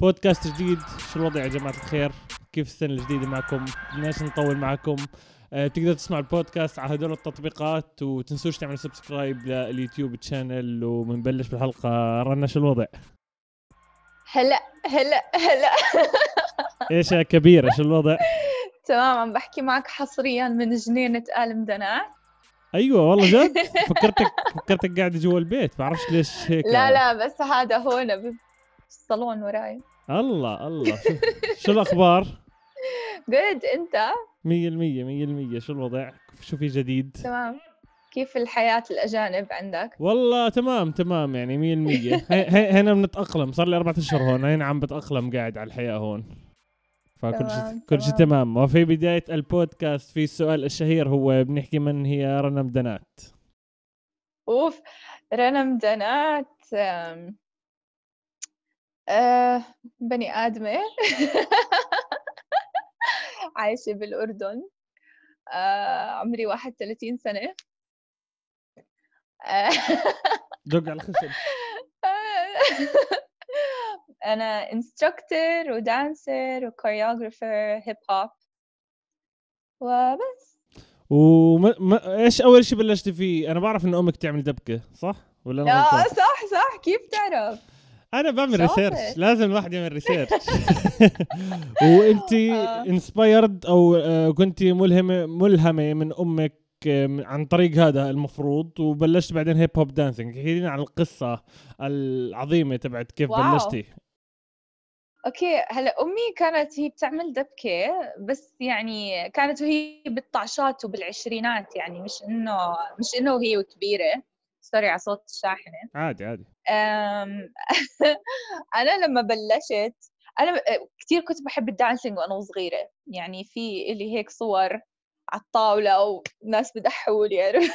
بودكاست جديد شو الوضع يا جماعة الخير؟ كيف السنة الجديدة معكم؟ بدناش نطول معكم؟ أه تقدر تسمع البودكاست على هدول التطبيقات وتنسوش تعملوا subscribe لل YouTube channel وبنبلش بالحلقة. رنا شو الوضع؟ هلا هلا هلا. إيش يا كبيرة شو الوضع؟ تمام عم بحكي معك حصريا من جنينة آل مدنات أيوه والله جد؟ فكرتك فكرتك قاعدة جوا البيت بعرفش ليش هيك. لا لا بس هذا هون بالصالون وراي. الله الله. شو, شو الأخبار؟ جود أنت؟ مية المية مية المية. شو الوضع؟ شو في جديد؟ تمام. كيف الحياة الأجانب عندك؟ والله تمام تمام يعني مية المية. هنا بنتأقلم. صار لي أربعة أشهر هون هنا عم بتأقلم قاعد على الحياة هون. فكل شيء كل شيء تمام. وفي بداية البودكاست في السؤال الشهير هو بنحكي من هي رنا مدنات أوف رنا مدنات آه بني آدمة. عايشة بالأردن. آه عمري واحد وثلاثين سنة. آه. دق على الخشب أنا instructor و dancer و choreographer hip hop وبس. وما ما... إيش أول شيء بلشتي فيه؟ أنا بعرف انه أمك تعمل دبكة صح؟ ولا أنا لا صح صح كيف تعرف؟ أنا بعمل research لازم الواحد يعمل research وانت inspired أو آه، كنت ملهمة ملهمة من أمك عن طريق هذا المفروض وبلشت بعدين hip hop dancing احكي لنا عن القصة العظيمة تبعت كيف واو. بلشتي. okay هلا أمي كانت هي بتعمل دبكة بس يعني كانت وهي بالطعشات وبالعشرينات يعني مش إنه مش إنه وهي كبيرة. sorry على صوت الشاحنة. عادي عادي. أنا لما بلشت أنا كثير كنت بحب ال dancing وأنا صغيرة. يعني في اللي هيك صور على الطاولة وناس بدقوا لي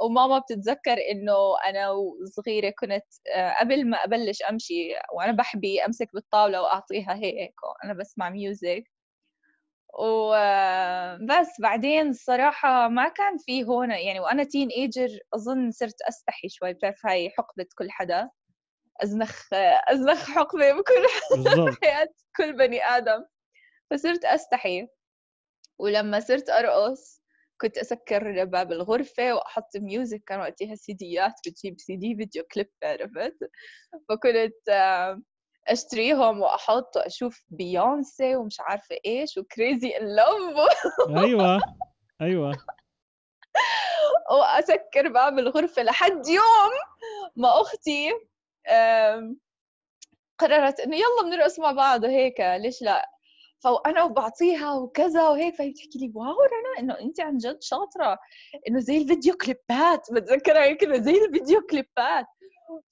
وماما بتتذكر إنه أنا وصغيرة كنت قبل ما أبلش أمشي وأنا بحبي أمسك بالطاولة وأعطيها هيك وأنا بسمع music وبس. بعدين الصراحة ما كان في هون يعني وأنا teenager أظن صرت أستحي شوي. بتعرف هاي حقبة كل حدا؟ أزنخ أزنخ حقبة بكل حياة كل بني آدم. فصرت أستحي. ولما صرت أرقص كنت أسكر باب الغرفة وأحط music كان وقتها سيديات بتجيب CD video clip عرفت؟ فكنت أشتريهم واحط واشوف بيونسي ومش عارفة إيش و Crazy in Love أيوه أيوه. وأسكر باب الغرفه لحد يوم ما أختي قررت إنه يلا بنرقص مع بعض وهيك. ليش لا؟ فأنا وبعطيها وكذا وهيك. فهي بتحكي لي واو رنا إنه أنت عن جد شاطرة. إنه زي الفيديو كليبات. بتذكرها هيك إنه زي الفيديو كليبات.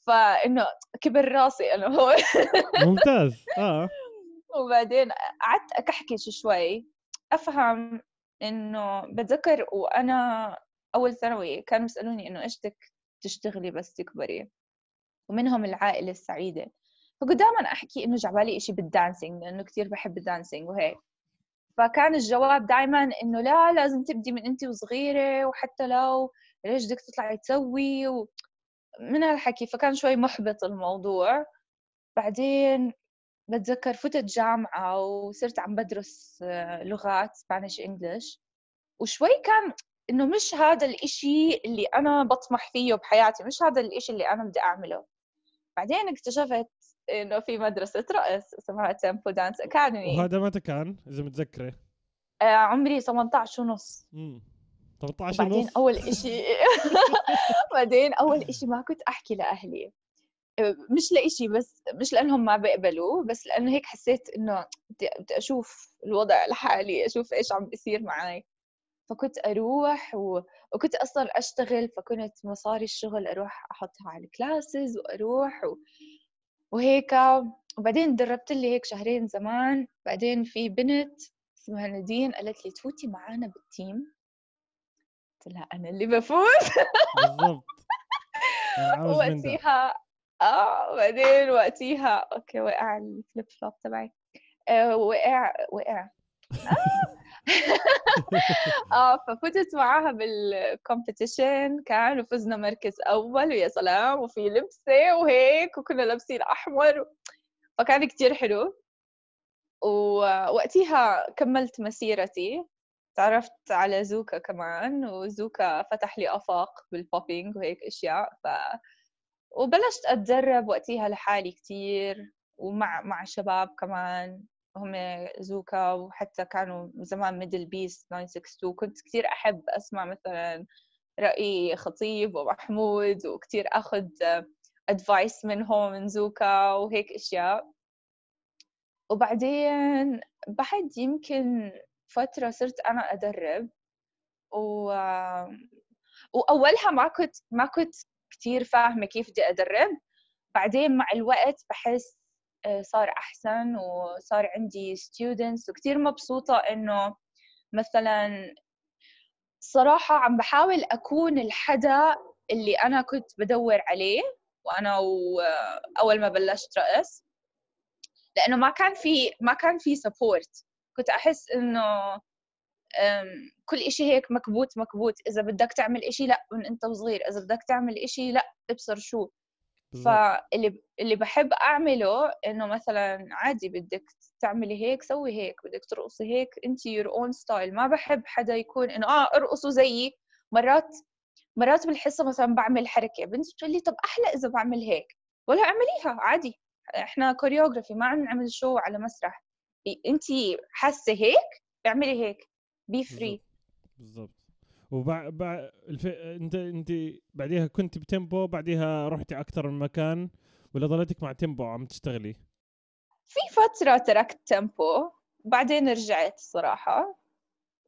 فإنه كبر راسي أنا هو. ممتاز. آه. وبعدين قعدت اكحكش شوي أفهم إنه بتذكر وأنا أول ثانوي كانوا يسألوني إنه إيش بدك تشتغلي بس تكبري؟ ومنهم العائلة السعيدة. فكنت دائما أحكي إنه جاي عبالي إشي بال dancing لأنه كثير بحب ال dancing وهيك. فكان الجواب دائما إنه لا لازم تبدي من انت وصغيرة وحتى لو ليش بدك تطلعي تسوي؟ و... من هالحكي فكان شوي محبط الموضوع. بعدين بتذكر فتت جامعة وصرت عم بدرس آه، لغات Spanish English وشوي كان إنه مش هذا الإشي اللي أنا بطمح فيه بحياتي مش هذا الإشي اللي أنا بدي أعمله. بعدين اكتشفت إنه في مدرسة رقص اسمها Tempo Dance Academy وهذا متى كان؟ إذا متذكرة؟ آه عمري 18 ونص. 18 بعدين ونص؟ أول إشي بعدين أول إشي ما كنت أحكي لأهلي. مش لإشي بس مش لأنهم ما بيقبلوا بس لأنه هيك حسيت إنه بدي أشوف الوضع لحالي أشوف إيش عم بيصير معي. فكنت أروح و... وكنت أصلا أشتغل فكنت مصاري الشغل أروح أحطها على ال classes وأروح و... وهيك. وبعدين دربت لي هيك شهرين زمان. بعدين في بنت اسمها نادين قالت لي تفوتي معنا بال team قلت لها أنا اللي بفوت. بالضبط. وقتيها آه بعدين وقتيها okay وقع ال flip flop تبعي. آه وقع وقع. آه. آه ففتت معاها بال competition كان وفزنا مركز أول ويا سلام وفي لبسة وهيك وكنا لابسين أحمر. فكان كتير حلو. ووقتها كملت مسيرتي. تعرفت على زوكا كمان وزوكا فتح لي آفاق بال popping وهيك أشياء ف وبلشت أتدرب وقتها لحالي كتير ومع مع شباب كمان هم زوكا وحتى كانوا زمان Middle Beast 962 كنت كتير أحب أسمع مثلا رأي خطيب ومحمود وكتير أخذ أدفايس منهم من زوكا وهيك أشياء. وبعدين بعد يمكن فترة صرت أنا أدرب و... وأولها ما كنت ما كنت كتير فاهمة كيف بدي أدرب. بعدين مع الوقت بحس آه، صار أحسن وصار عندي students وكتير مبسوطة إنه مثلا صراحة عم بحاول أكون الحدا اللي أنا كنت بدور عليه وأنا أول ما بلشت رقص لأنه ما كان في ما كان في support كنت أحس إنه كل إشي هيك مكبوت مكبوت. إذا بدك تعمل إشي لأ من أنت وصغير. إذا بدك تعمل إشي لأ ابصر شو. فاللي اللي بحب أعمله إنه مثلا عادي بدك تعملي هيك سوي هيك. بدك ترقصي هيك أنت your own style ما بحب حدا يكون إنه آه ارقصوا زيي. مرات مرات بالحصه مثلا بعمل حركة. بنت بتقول لي طب أحلى إذا بعمل هيك. ولا اعمليها عادي. إحنا choreography ما عم نعمل شو على مسرح. انت حاسة هيك؟ اعملي هيك. be free بالضبط. وبعد بع... الف... انت انت بعديها كنت بتمبو بعديها رحتي أكثر من مكان ولا ضليتك مع تمبو عم تشتغلي؟ في فترة تركت تمبو بعدين رجعت الصراحة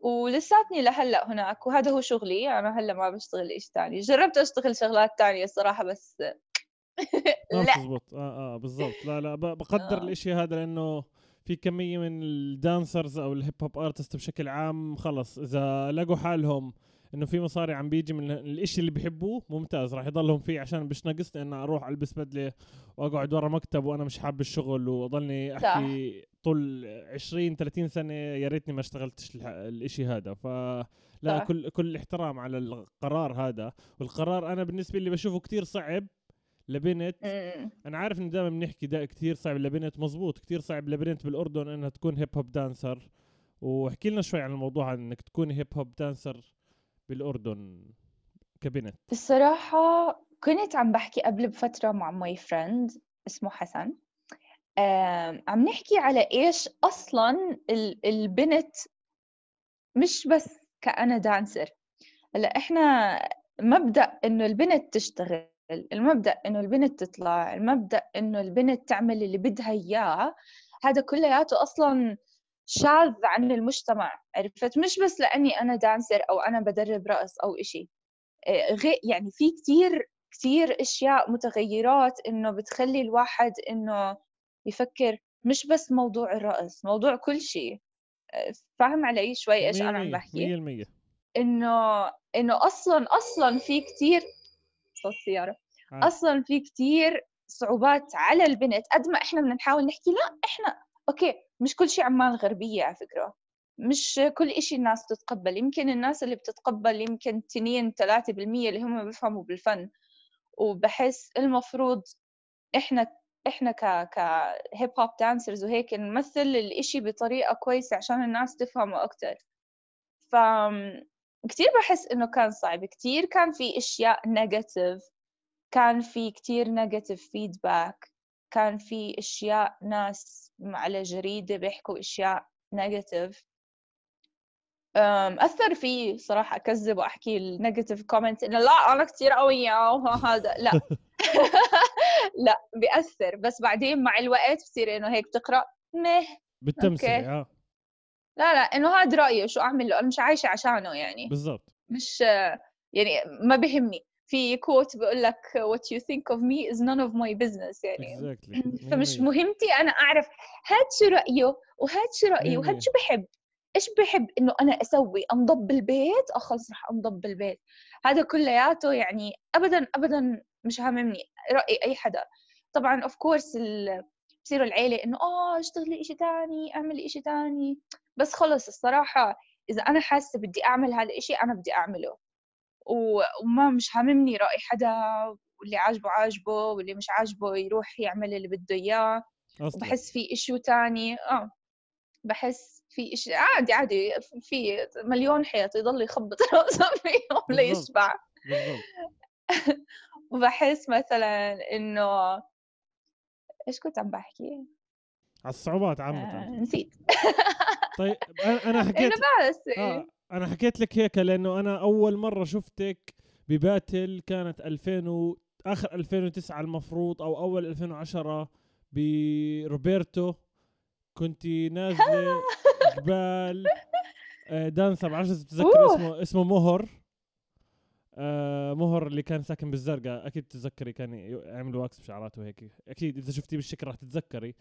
ولساتني لهلأ هناك وهذا هو شغلي أنا هلأ ما بشتغل إيش ثاني جربت أشتغل شغلات ثانية الصراحه بس ما بتزبط. آه آه بالضبط. لا لا بقدر آه. الإشي هذا لأنه في كمية من ال dancers أو ال hip hop artist بشكل عام خلص. إذا لقوا حالهم إنه في مصاري عم بيجي من الإشي اللي بحبوه ممتاز. راح يضلهم فيه عشان مش ناقصني إن أروح ألبس بدلة وأقعد ورا مكتب وأنا مش حابب الشغل وأضلني أحكي صح. طول 20 30 سنة يا ريتني ما اشتغلتش الإشي هذا. ف لا صح. كل كل الاحترام على القرار هذا. والقرار أنا بالنسبة لي بشوفه كتير صعب. لبنت. أنا عارف انه دائما بنحكي دا كثير صعب لبنت مزبوط كثير صعب لبنت بالأردن إنها تكون hip hop dancer واحكي لنا شوي عن الموضوع عن إنك تكون hip hop dancer بالأردن كبنت. الصراحه كنت عم بحكي قبل بفترة مع my friend اسمه حسن. عم نحكي على إيش أصلا البنت مش بس كأنا dancer هلأ إحنا مبدأ إنه البنت تشتغل. المبدأ إنه البنت تطلع المبدأ إنه البنت تعمل اللي بدها إياه. هذا كلياته أصلا شاذ عن المجتمع عرفت؟ مش بس لأني أنا dancer أو أنا بدرب رقص أو إشي. آه، غير يعني في كتير كتير أشياء متغيرات إنه بتخلي الواحد إنه يفكر مش بس موضوع الرقص موضوع كل شيء. آه، فاهم علي شوي إيش أنا عم بحكي؟ 100% إنه إنه أصلا أصلا في كتير صوت سياره أصلا في كتير صعوبات على البنت قد ما إحنا بدنا نحاول نحكي لا إحنا أوكي مش كل شيء عمان غربية على فكرة. مش كل شيء الناس تتقبل يمكن الناس اللي بتتقبل يمكن 2 3% اللي هم بيفهموا بالفن. وبحس المفروض إحنا إحنا ك ك hip hop dancers وهيك نمثل الإشي بطريقة كويسة عشان الناس تفهمه أكثر ف كثير بحس إنه كان صعب. كثير كان في أشياء negative كان في كتير negative feedback كان في أشياء ناس على جريدة بيحكوا أشياء negative أثر في صراحة أكذب وأحكي ال negative comment إنه لا أنا كثير قوية وهذا لا. لا بيأثر. بس بعدين مع الوقت بصير إنه هيك بتقرأ مه. بتمسك آه. لا لا إنه هذا رأيي شو أعمل له؟ أنا مش عايشة عشانه يعني. بالضبط. مش يعني ما بهمني. في كوت بيقول لك what you think of me is none of my business يعني. Exactly. فمش مهمتي أنا أعرف هاد شو رأيه وهاد شو رأيه وهاد شو بحب. إيش بحب؟ إنه أنا أسوي أنضب البيت آه خلص رح أنضب البيت. هذا كلياته يعني ابدا ابدا مش هاممني رأي أي حدا. طبعا of course بصيروا العيلة إنه آه اشتغلي إشي تاني أعملي إشي تاني. بس خلص الصراحة إذا أنا حاسة بدي أعمل هذا الاشي أنا بدي أعمله. وما مش هاممني رأي حدا واللي عاجبه عاجبه واللي مش عاجبه يروح يعمل اللي بده إياه. أصلاً. وبحس في إشي تاني. آه. بحس في إشي عادي عادي. في مليون حيط يضل يخبط راسه فيهم. ليشبع وبحس مثلا إنه إيش كنت عم بحكي؟ على الصعوبات آه عامة نسيت. طيب أنا حكيت بس آه أنا حكيت لك هيك لأنه أنا أول مرة شفتك بباتل كانت 2000 و... آخر 2009 المفروض أو أول 2010 بروبرتو. كنت نازلة قبال آه، دانسة بعرفش بتتذكر. اسمه اسمه مهر. آه مهر اللي كان ساكن بالزرقاء. أكيد تتذكري كان يعمل واكس بشعراته هيك أكيد إذا شفتيه بالشكل راح تتذكري.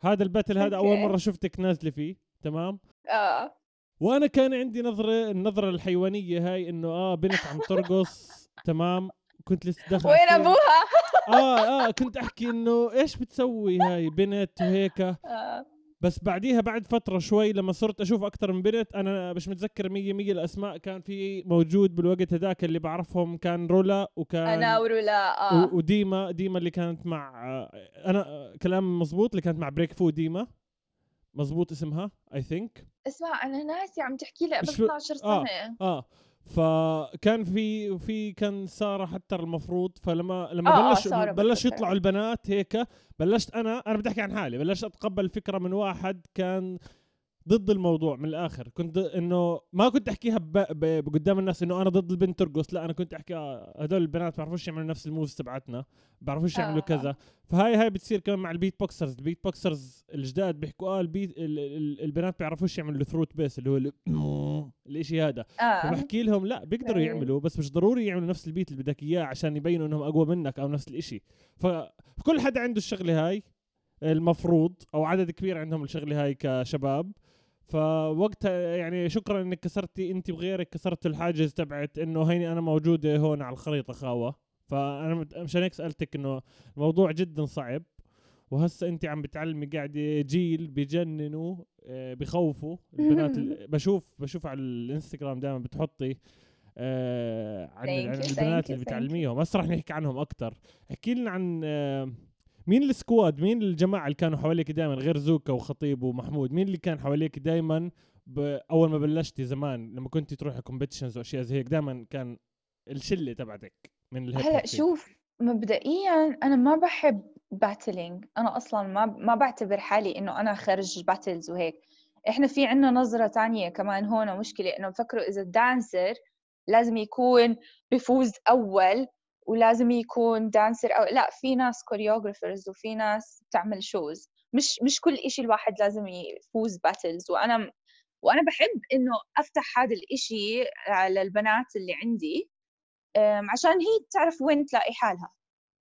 هذا الباتل هذا أول. مرة شفتك نازلة فيه. تمام آه وأنا كان عندي نظرة النظرة الحيوانية هاي إنه آه بنت عم ترقص تمام كنت لسه داخل وين. أبوها؟ آه آه كنت أحكي إنه إيش بتسوي هاي بنت وهيك آه. بس بعديها بعد فترة شوي لما صرت أشوف أكثر من بنت أنا مش متذكر مية مية الأسماء كان في موجود بالوقت هذاك اللي بعرفهم كان رولا وكان أنا ورولا آه وديما ديما اللي كانت مع آه، أنا آه، كلام مزبوط اللي كانت مع Break Fu ديما مزبوط اسمها I think اسمع أنا ناسي عم تحكي لي قبل شو- 12 آه. سنة آه فكان في في كان سارة حتى المفروض فلما لما آه، آه، بلش سارة بلش. يطلعوا البنات هيك بلشت أنا أنا بدي أحكي عن حالي بلشت أتقبل فكرة من واحد كان ضد الموضوع من الآخر كنت إنه ما كنت أحكيها. قدام الناس إنه أنا ضد البنت ترقص لا أنا كنت أحكي آه، هدول البنات ما بيعرفوش يعملوا نفس ال moves تبعتنا بيعرفوش يعملوا آه. كذا فهاي هاي بتصير كمان مع ال beatboxers ال beatboxers الجداد بيحكوا آه ال beat ال... ال... البنات بيعرفوش يعملوا ال throat bass اللي هو ال... الإشي هذا آه فبحكي لهم لا بيقدروا أيوة. يعملوا بس مش ضروري يعملوا نفس ال beat اللي بدك إياه عشان يبينوا إنهم أقوى منك أو نفس الإشي فكل حدا عنده الشغلة هاي المفروض أو عدد كبير عندهم الشغلة هاي كشباب فوقتها يعني شكرا إنك كسرتي إنت وغيرك كسرتوا الحاجز تبعت إنه هيني أنا موجوده هون على الخريطة خاوة. فأنا مشان هيك سألتك إنه الموضوع جدا صعب وهسه أنت عم بتعلمي قاعدة جيل بجننوا آه، بخوفوا. البنات ال- بشوف بشوف على الإنستغرام دائما بتحطي آه عن, البنات اللي بتعلميهم. هسه رح نحكي عنهم أكثر احكي لنا عن آه مين ال squad؟ مين الجماعة اللي كانوا حواليك دائما غير زوكا وخطيب ومحمود. مين اللي كان حواليك دائما أول ما بلشتي زمان لما كنتي تروحي competitions واشياء زي هيك؟ دائما كان الشلة تبعتك من هلا. شوف مبدئيا أنا ما بحب battling أنا أصلا ما ما بعتبر حالي إنه أنا خرج battles وهيك. إحنا في عنا نظرة تانية كمان هون مشكلة إنه بفكروا إذا ال dancer لازم يكون بفوز أول ولازم يكون dancer أو لا في ناس choreographers وفي ناس بتعمل shows مش مش كل إشي الواحد لازم يفوز battles وأنا وأنا بحب إنه أفتح هذا الإشي على البنات اللي عندي عشان هي تعرف وين تلاقي حالها.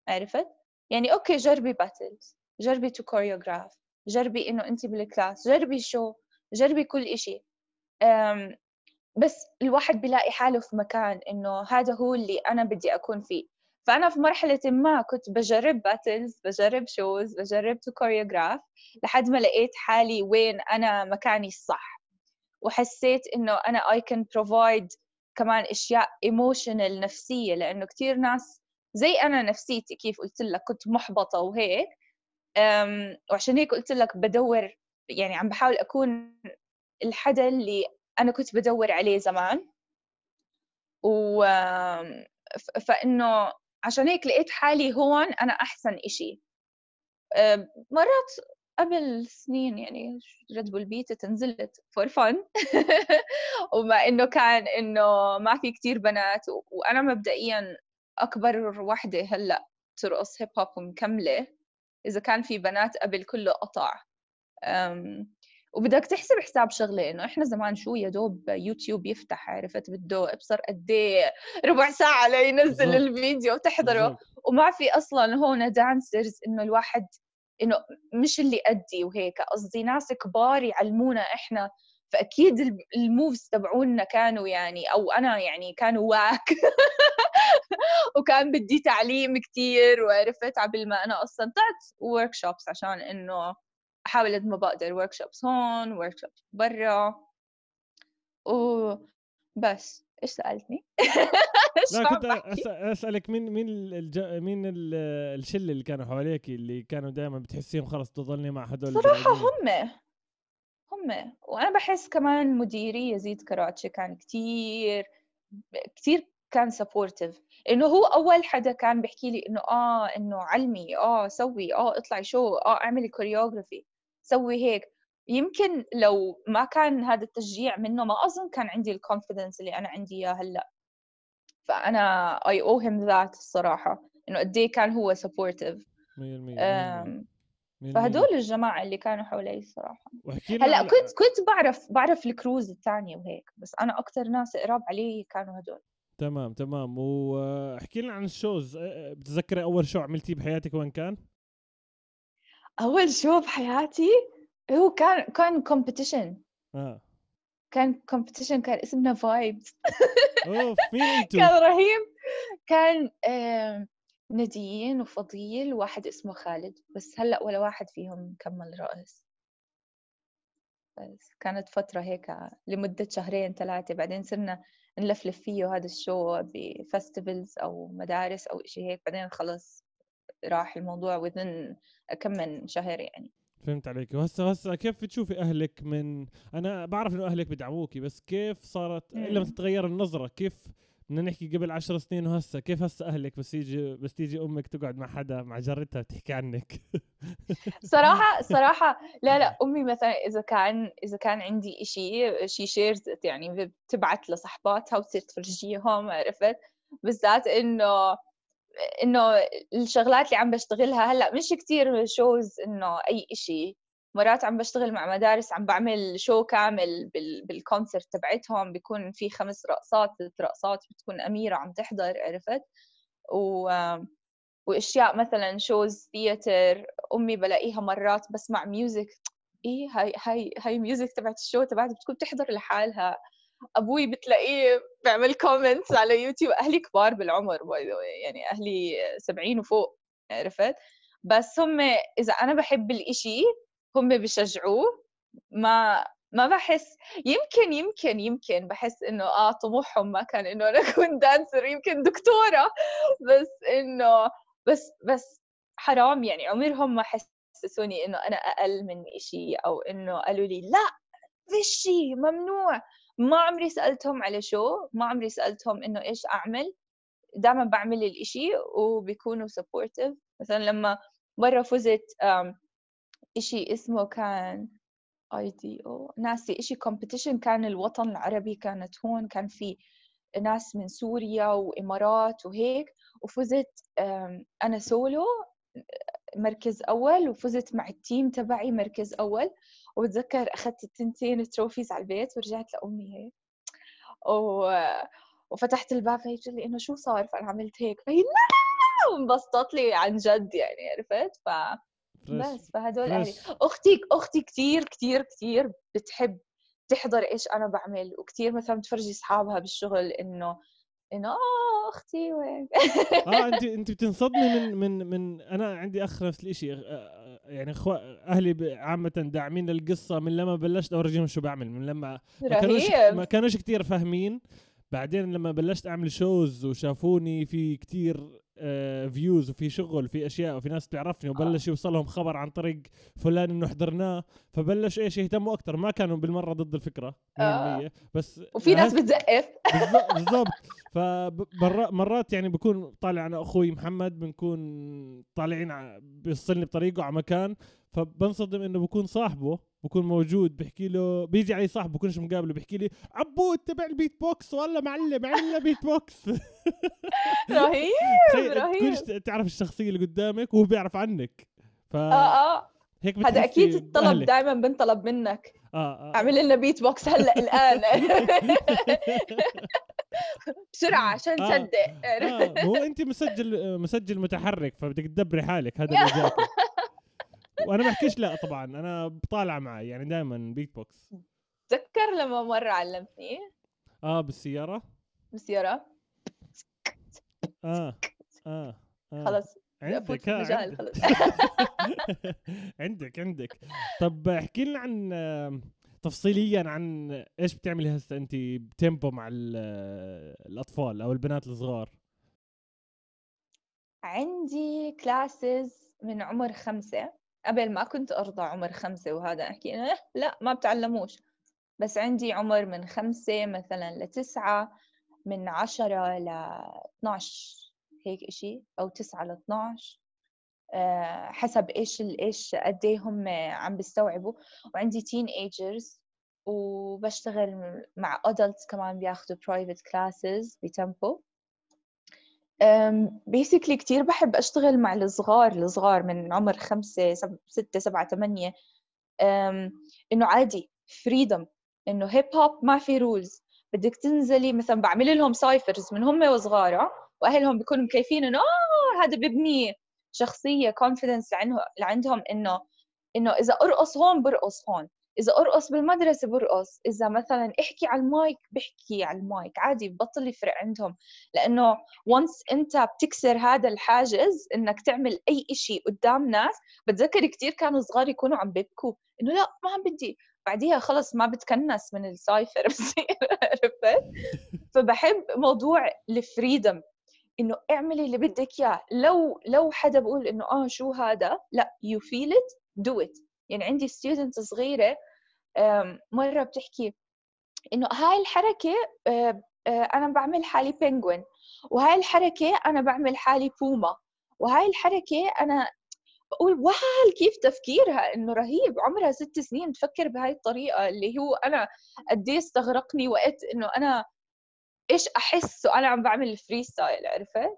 عرفت؟ يعني okay جربي battles جربي to choreograph جربي إنه انت بال class. جربي شو جربي كل إشي. بس الواحد بيلاقي حاله في مكان إنه هذا هو اللي أنا بدي أكون فيه. فأنا في مرحلة ما كنت بجرب battles بجرب shows بجرب to choreograph لحد ما لقيت حالي وين أنا مكاني الصح. وحسيت إنه أنا I can provide كمان أشياء emotional نفسية لأنه كثير ناس زي أنا نفسيتي كيف قلت لك كنت محبطة وهيك. وعشان هيك قلت لك بدور يعني عم بحاول أكون الحدا اللي أنا كنت بدور عليه زمان. و فإنه عشان هيك لقيت حالي هون أنا أحسن إشي. مرات قبل سنين يعني ريد بول بيتا تنزلت فور فن وما إنه كان إنه ما في كتير بنات وأنا مبدئيا أكبر وحدة هلأ ترقص hip hop ومكمله إذا كان في بنات قبل كله قطع. وبدك تحسب حساب شغلة إنه إحنا زمان شو يا دوب يوتيوب يفتح عرفت بده ابصر قد إيه ربع ساعة لينزل. الفيديو وتحضره. وما في أصلا هون dancers إنه الواحد إنه مش اللي قدي وهيك قصدي ناس كبار يعلمونا إحنا فأكيد الم- ال moves تبعونا كانوا يعني أو أنا يعني كانوا wack وكان بدي تعليم كتير وعرفت عبل ما أنا أصلا طلعت workshops عشان إنه أحاول قد ما بقدر workshops هون workshops برا وبس إيش سألتني؟ لا كنت أسألك مين مين الج... مين الشلة اللي كانوا حواليك اللي كانوا دائما بتحسيهم خلص تضلني مع هدول صراحة هم هم. وأنا بحس كمان مديري يزيد كراتشي كان كتير كتير كان supportive إنه هو أول حدا كان بيحكي لي إنه آه إنه علمي آه سوي آه اطلعي show آه اعملي choreography سوي هيك. يمكن لو ما كان هذا التشجيع منه ما أظن كان عندي ال confidence اللي أنا عندي إياه هلأ. فأنا I owe him that الصراحة إنه قد إيه كان هو supportive 100% فهدول الجماعة اللي كانوا حوالي الصراحة. هلأ على... كنت كنت بعرف بعرف ال crews الثانية وهيك بس أنا أكثر ناس قراب علي كانوا هدول. تمام تمام. وأحكي لنا عن ال shows. بتتذكري أول show عملتيه بحياتك وين كان؟ أول show بحياتي؟ هو كان كان competition آه. كان competition كان اسمنا Vibes of مين انتو؟ كان رهيب. كان آه ناديين وفضيل وواحد اسمه خالد. بس هلأ ولا واحد فيهم كمل رقص. بس كانت فترة هيك لمدة شهرين ثلاثة. بعدين صرنا نلفلف فيه هذا ال show ب festivals أو مدارس أو إشي هيك. بعدين خلص. راح الموضوع وذن كم من شهر يعني. فهمت عليك. وهسه هسه كيف بتشوفي أهلك من أنا بعرف إنه أهلك بدعموكي بس كيف صارت لما تتغير النظرة كيف بدنا نحكي قبل عشر سنين وهسه كيف هسه أهلك بس يجي بس تيجي أمك تقعد مع حدا مع جارتها تحكي عنك؟ صراحة صراحة لا لا أمي مثلا إذا كان إذا كان عندي إشي شي شيرز يعني بتبعت لصحباتها وتصير تفرجيهم عرفت؟ بالذات إنه إنه الشغلات اللي عم بشتغلها هلأ مش كثير shows إنه أي إشي. مرات عم بشتغل مع مدارس عم بعمل show كامل بال concert تبعتهم بيكون في خمس رقصات ست رقصات بتكون أميرة عم تحضر عرفت؟ و وأشياء مثلا shows theater أمي بلاقيها مرات بسمع music إيه هاي هاي هاي music تبعت ال show تبعت بتكون بتحضر لحالها. أبوي بتلاقيه بيعمل comments على يوتيوب أهلي كبار بالعمر يعني أهلي 70 وفوق عرفت؟ بس هم إذا أنا بحب الإشي هم بيشجعوه ما ما بحس يمكن يمكن يمكن بحس إنه آه طموحهم ما كان إنه أنا أكون dancer يمكن دكتورة بس إنه بس بس حرام يعني عمرهم ما حسسوني إنه أنا أقل من إشي أو إنه قالوا لي لا فيش شيء ممنوع. ما عمري سألتهم على شو ما عمري سألتهم إنه إيش أعمل. دائما بعمل الإشي وبيكونوا supportive مثلا لما مرة فزت إشي اسمه كان آي دي أو ناسي إشي competition كان الوطن العربي كانت هون. كان في ناس من سوريا وإمارات وهيك وفزت أنا سولو مركز أول وفزت مع ال team تبعي مركز أول. وبتذكر أخذت التنتين trophies على البيت ورجعت لأمي هيك. و... وفتحت الباب فهي لي إنه شو صار؟ فأنا عملت هيك. فهي لا وانبسطت لي عن جد يعني عرفت؟ ف بس فهدول أهلي أختي أختي كثير كثير كثير بتحب تحضر إيش أنا بعمل. وكثير مثلا بتفرجي أصحابها بالشغل إنه انه آه أختي وين آه انت انت بتنصدمي من من من أنا عندي أخ نفس الشيء آه، يعني اخو أهلي عامه داعمين القصة من لما بلشت اورجيهم شو بعمل من لما ما كانوش ما كانوش كثير فاهمين. بعدين لما بلشت أعمل shows وشافوني في كتير views آه، وفي شغل وفي أشياء وفي ناس تعرفني وبلش يوصلهم خبر عن طريق فلان إنه حضرناها فبلش إيش يهتموا أكثر ما كانوا بالمرة ضد الفكرة 100% آه. بس وفي ناس بتزقف. بالضبط. فمرات يعني بكون طالع أنا أخوي محمد بنكون طالعين بيوصلني بطريقة على مكان. فبنصدم إنه بكون صاحبه بكون موجود بحكي له بيجي علي صاحبه بكونش مقابله بحكي لي عبود تبع البيت بوكس والله معلم عمل لنا بيت بوكس رهيب. رهيب تعرف الشخصية اللي قدامك وهو بيعرف عنك. ف آه آه. هيك هذا أكيد الطلب دائما بنطلب منك. آه آه. اعمل لنا بيت بوكس هلأ الآن. بسرعة عشان تصدق. آه. آه. هو أنت مسجل مسجل متحرك فبدك تدبري حالك هذا اللي وأنا بحكيش لا طبعا أنا بطالع معي يعني دائما بيت بوكس تذكر لما مرة علمتني؟ آه بالسيارة. بالسيارة. آه آه, آه. خلص عندك مجال خلص عندك. عندك طب احكي لنا عن تفصيليا عن إيش بتعملي هسه انت ب tempo مع الأطفال أو البنات الصغار؟ عندي classes من عمر خمسة. قبل ما كنت أرضى عمر خمسة وهذا أحكي إيه لا ما بتعلموش. بس عندي عمر من خمسة مثلا لتسعة من عشرة ل 12 هيك إشي أو تسعة ل 12 آه، حسب إيش إيش قد إيه هم عم بيستوعبوا. وعندي teenagers وبشتغل مع adults كمان بياخذوا private classes ب tempo. basically كتير بحب أشتغل مع الصغار الصغار من عمر خمسة سب... ستة سبعة ثمانية إنه عادي freedom إنه hip hop ما في rules بدك تنزلي مثلا بعمل لهم cyphers من هم وصغار وأهلهم بيكونوا مكيفين إنه آه هذا ببني شخصية confidence لعندهم إنه إنه إذا أرقص هون برقص هون. إذا أرقص بالمدرسة برقص إذا مثلا أحكي على المايك بحكي على المايك عادي ببطل يفرق عندهم لأنه once أنت بتكسر هذا الحاجز إنك تعمل أي شيء قدام ناس بتذكر كثير كانوا صغار يكونوا عم بيبكوا إنه لا ما عم بدي. بعديها خلص ما بتكنس من ال cypher بصير عرفت؟ فبحب موضوع ال freedom إنه اعملي اللي بدك إياه. لو لو حدا بقول إنه آه شو هذا؟ لا you feel it do it يعني عندي student صغيرة مرة بتحكي إنه هاي الحركة آه، آه، أنا بعمل حالي penguin وهاي الحركة أنا بعمل حالي بوما وهاي الحركة أنا بقول wow كيف تفكيرها؟ إنه رهيب عمرها ست سنين تفكر بهاي الطريقة اللي هو أنا قد إيه استغرقني وقت إنه أنا إيش احس وأنا عم بعمل ال freestyle عرفت؟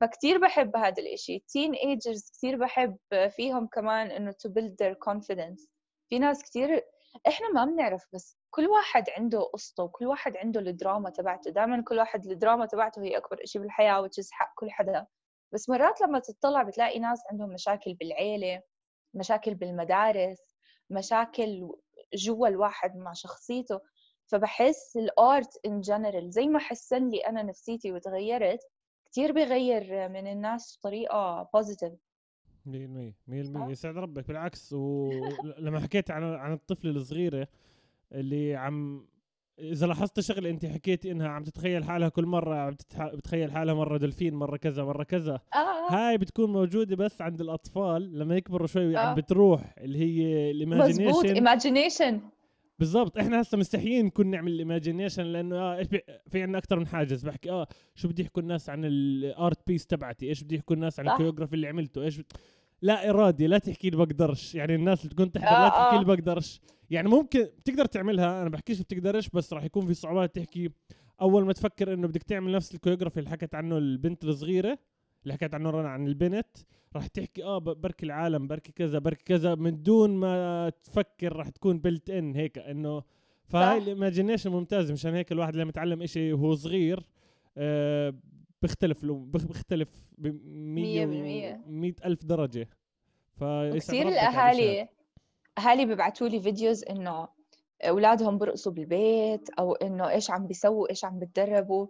فكتير بحب هذا الإشي. teenagers كتير بحب فيهم كمان إنه to build their confidence. في ناس كتير إحنا ما بنعرف بس كل واحد عنده قصته وكل واحد عنده الدراما تبعته. دائما كل واحد الدراما تبعته هي أكبر شيء بالحياة which is حق كل حدا. بس مرات لما تطلع بتلاقي ناس عندهم مشاكل بالعيلة مشاكل بالمدارس مشاكل جوا الواحد مع شخصيته. فبحس ال art in general زي ما حسن لي أنا نفسيتي وتغيرت كثير بغير من الناس بطريقة positive 100% 100% يسعد ربك بالعكس. ولما حكيت عن عن الطفله الصغيرة اللي عم إذا لاحظت شغلة أنت حكيتي إنها عم تتخيل حالها كل مرة عم بتتخيل حالها مرة دلفين مرة كذا مرة كذا. آه. هاي بتكون موجودة بس عند الأطفال. لما يكبروا شوي آه. عم بتروح اللي هي ال imagination مزبوط imagination بالضبط. إحنا هسه مستحيين نكون نعمل ال imagination لأنه إيش في عندنا أكثر من حاجز بحكي آه شو بدي يحكوا الناس عن ال art piece تبعتي؟ إيش بدي يحكوا الناس عن ال choreography اللي عملته؟ إيش لا إرادي لا تحكي لي بقدرش. يعني الناس اللي تكون تحضر آه لا تحكي لي آه. بقدرش. يعني ممكن بتقدر تعملها أنا بحكيش بتقدرش بس راح يكون في صعوبات تحكي. أول ما تفكر إنه بدك تعمل نفس ال choreography اللي حكت عنه البنت الصغيرة اللي حكيت عنه رنا عن البنت راح تحكي آه بركي العالم بركي كذا بركي كذا من دون ما تفكر راح تكون built in هيك إنه فهاي ال imagination ممتازه مشان هيك الواحد لما يتعلم إشي وهو صغير آه بيختلف له بيختلف ب 100 ألف درجة. كثير الأهالي أهالي بيبعتوا لي videos إنه أولادهم برقصوا بالبيت أو إنه إيش عم بيسووا إيش عم بتدربوا.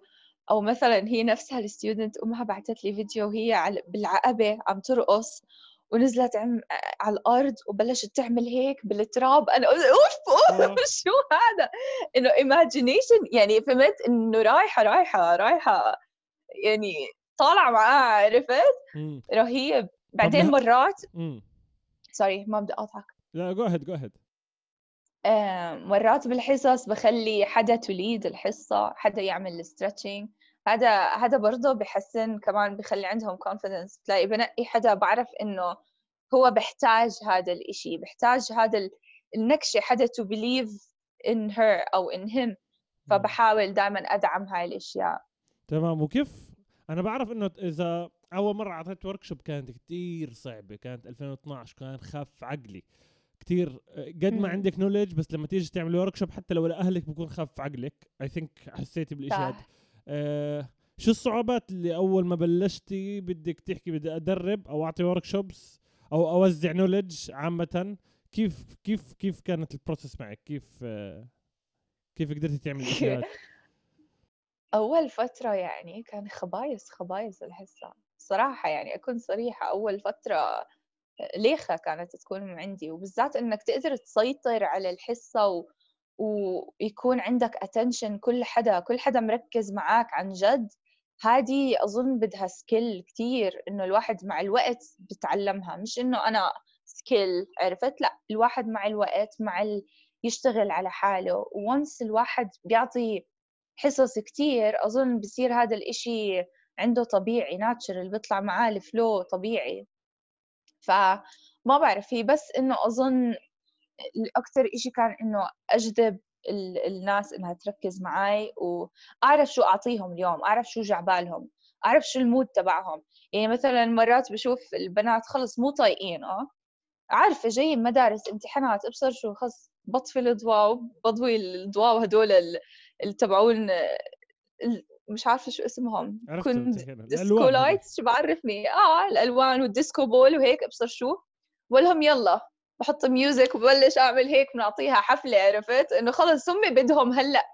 أو مثلا هي نفسها ال student أمها بعثت لي فيديو وهي بالعقبة عم ترقص ونزلت عم على الأرض وبلشت تعمل هيك بالتراب. أنا قلت أوف أوف آه. شو هذا؟ إنه imagination يعني فهمت؟ إنه رايحة رايحة رايحة يعني طالعة معاه عرفت؟ رهيب. بعدين مرات sorry ما بدي اقاطعك لا go ahead go ahead مرات بالحصص بخلي حدا ت lead الحصة حدا يعمل ال stretching هذا هذا برضه بحسن كمان بخلي عندهم confidence تلاقي بنقي حدا بعرف إنه هو بحتاج هذا الإشي بحتاج هذا النكشة حدا to believe in her أو in him. فبحاول دائما أدعم هاي الأشياء. تمام. وكيف؟ أنا بعرف إنه إذا أول مرة أعطيت workshop كانت كتير صعبة كانت 2012 كان خف عقلي. كتير قد ما عندك knowledge بس لما تيجي تعمل workshop حتى لو لأهلك بكون خف عقلك. I think حسيتي بالإشي هذا آه شو الصعوبات اللي أول ما بلشتي بدك تحكي بدي أدرب أو أعطي workshops أو أوزع knowledge عامة؟ كيف كيف كيف كانت ال process معك؟ كيف كيف قدرتي تعملي اشياء أول فترة يعني كان خبايص خبايص الحصة. صراحة يعني أكون صريحة أول فترة ليخة كانت تكون عندي وبالذات إنك تقدر تسيطر على الحصة و... ويكون عندك attention كل حدا كل حدا مركز معك عن جد هذه أظن بدها skill كثير إنه الواحد مع الوقت بتعلمها مش إنه أنا skill عرفت؟ لأ الواحد مع الوقت مع ال... يشتغل على حاله و once الواحد بيعطي حصص كتير أظن بصير هذا الإشي عنده طبيعي natural بيطلع معاه ال flow طبيعي. فما بعرف هي بس إنه أظن أكثر إشي كان إنه أجذب الناس إنها تركز معي وأعرف شو أعطيهم اليوم أعرف شو جاي عبالهم أعرف شو ال mood تبعهم. يعني مثلا مرات بشوف البنات خلص مو طايقين آه عارفة جاي مدارس امتحانات ابصر شو خلص بطفي الضواو بضوي الضواو هدول اللي تبعون مش عارفة شو اسمهم. كنت disco lights شو بعرفني؟ آه الألوان وال disco ball وهيك ابصر شو. ولهم يلا. بحط music وببلش أعمل هيك بنعطيها حفلة عرفت؟ إنه خلص هم بدهم هلأ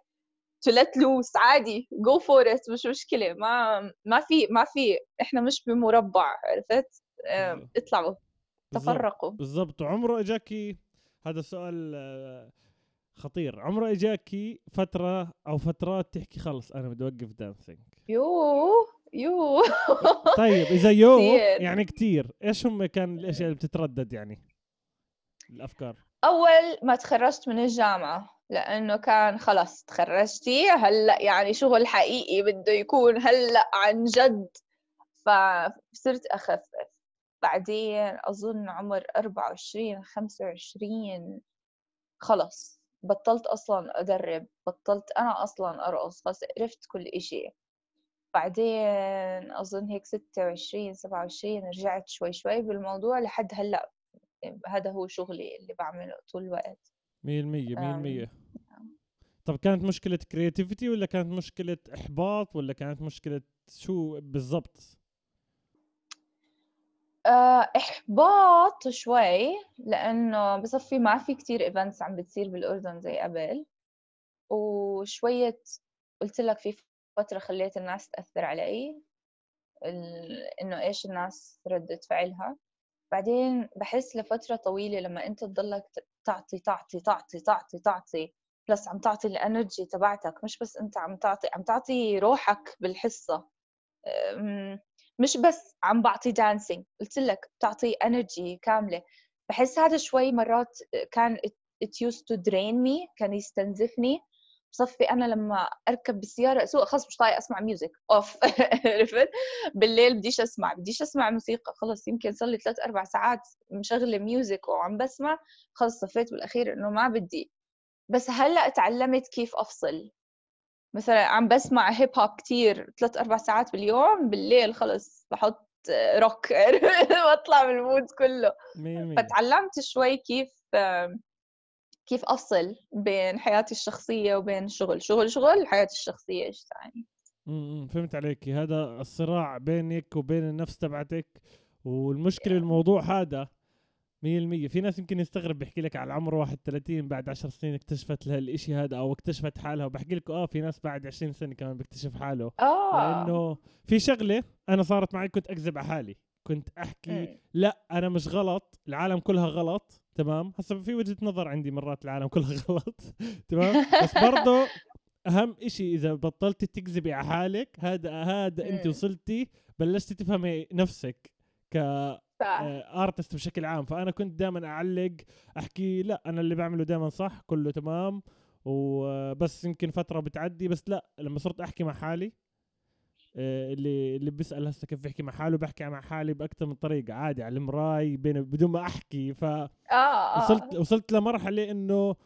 to let loose عادي go for it مش مشكلة ما ما في ما في إحنا مش بمربع عرفت؟ اطلعوا تفرقوا. بالضبط. وعمره إجاكي هذا سؤال آه، خطير. عمره إجاكي فترة أو فترات تحكي خلص أنا بدي أوقف dancing يو يو طيب إذا يو يعني كثير إيش هم كان الأشياء اللي بتتردد يعني؟ الأفكار؟ أول ما تخرجت من الجامعة لأنه كان خلص تخرجتي هلأ يعني شغل حقيقي بده يكون هلأ عن جد. فصرت أخفف. بعدين أظن عمر 24 25 خلص بطلت أصلا أدرب. بطلت أنا أصلا أرقص خلص عرفت كل إشي. بعدين أظن هيك 26 27 رجعت شوي شوي بالموضوع لحد هلأ هذا هو شغلي اللي بعمله طول الوقت. مية المية مية المية. طب كانت مشكلة creativity ولا كانت مشكلة إحباط ولا كانت مشكلة شو بالضبط؟ آه، إحباط شوي لأنه بصفي ما في كتير events عم بتصير بالأردن زي قبل. وشوية قلت لك في فترة خليت الناس تأثر علي إنه إيش الناس ردة فعلها. بعدين بحس لفترة طويلة لما أنت تضلك تعطي تعطي تعطي تعطي تعطي plus عم تعطي ال energy تبعتك مش بس أنت عم تعطي عم تعطي روحك بالحصة. مش بس عم بعطي dancing قلت لك بتعطي energy كاملة. بحس هذا شوي مرات كان it used to drain me كان يستنزفني. بصفي أنا لما أركب بالسيارة أسوق خلص مش طايق أسمع music off عرفت؟ بالليل بديش أسمع بديش أسمع موسيقى خلص يمكن صار لي ثلاث أربع ساعات مشغلة music وعم بسمع خلص صفيت بالأخير إنه ما بدي. بس هلأ تعلمت كيف أفصل. مثلا عم بسمع hip hop كثير ثلاث أربع ساعات باليوم بالليل خلص بحط روك بطلع من المود كله فتعلمت شوي كيف كيف افصل بين حياتي الشخصية وبين الشغل شغل شغل حياتي الشخصية إيش ثاني امم فهمت عليك. هذا الصراع بينك وبين النفس تبعتك والمشكلة بالموضوع هذا مية المية في ناس يمكن يستغرب بيحكي لك على عمر 31 بعد 10 سنين اكتشفت لها الإشي هذا أو اكتشفت حالها. وبحكي لك آه في ناس بعد 20 سنة كمان بيكتشف حاله. آه. لأنه في شغلة أنا صارت معي كنت أكذب على حالي. كنت أحكي لا أنا مش غلط العالم كلها غلط. تمام؟ هسا في وجهة نظر عندي مرات العالم كلها غلط تمام؟ بس برضه أهم إشي إذا بطلتي تكذبي على حالك هذا هذا أنت وصلتي بلشتي تفهمي نفسك ك ارتست آه، بشكل عام. فأنا كنت دائما أعلق أحكي لا أنا اللي بعمله دائما صح كله تمام. وبس يمكن فترة بتعدي بس لا لما صرت أحكي مع حالي آه، اللي اللي بيسأل هسه كيف بيحكي مع حاله بحكي مع حالي باكثر من طريقة عادي على المراي بين بدون ما أحكي ف آه. وصلت وصلت لمرحلة إنه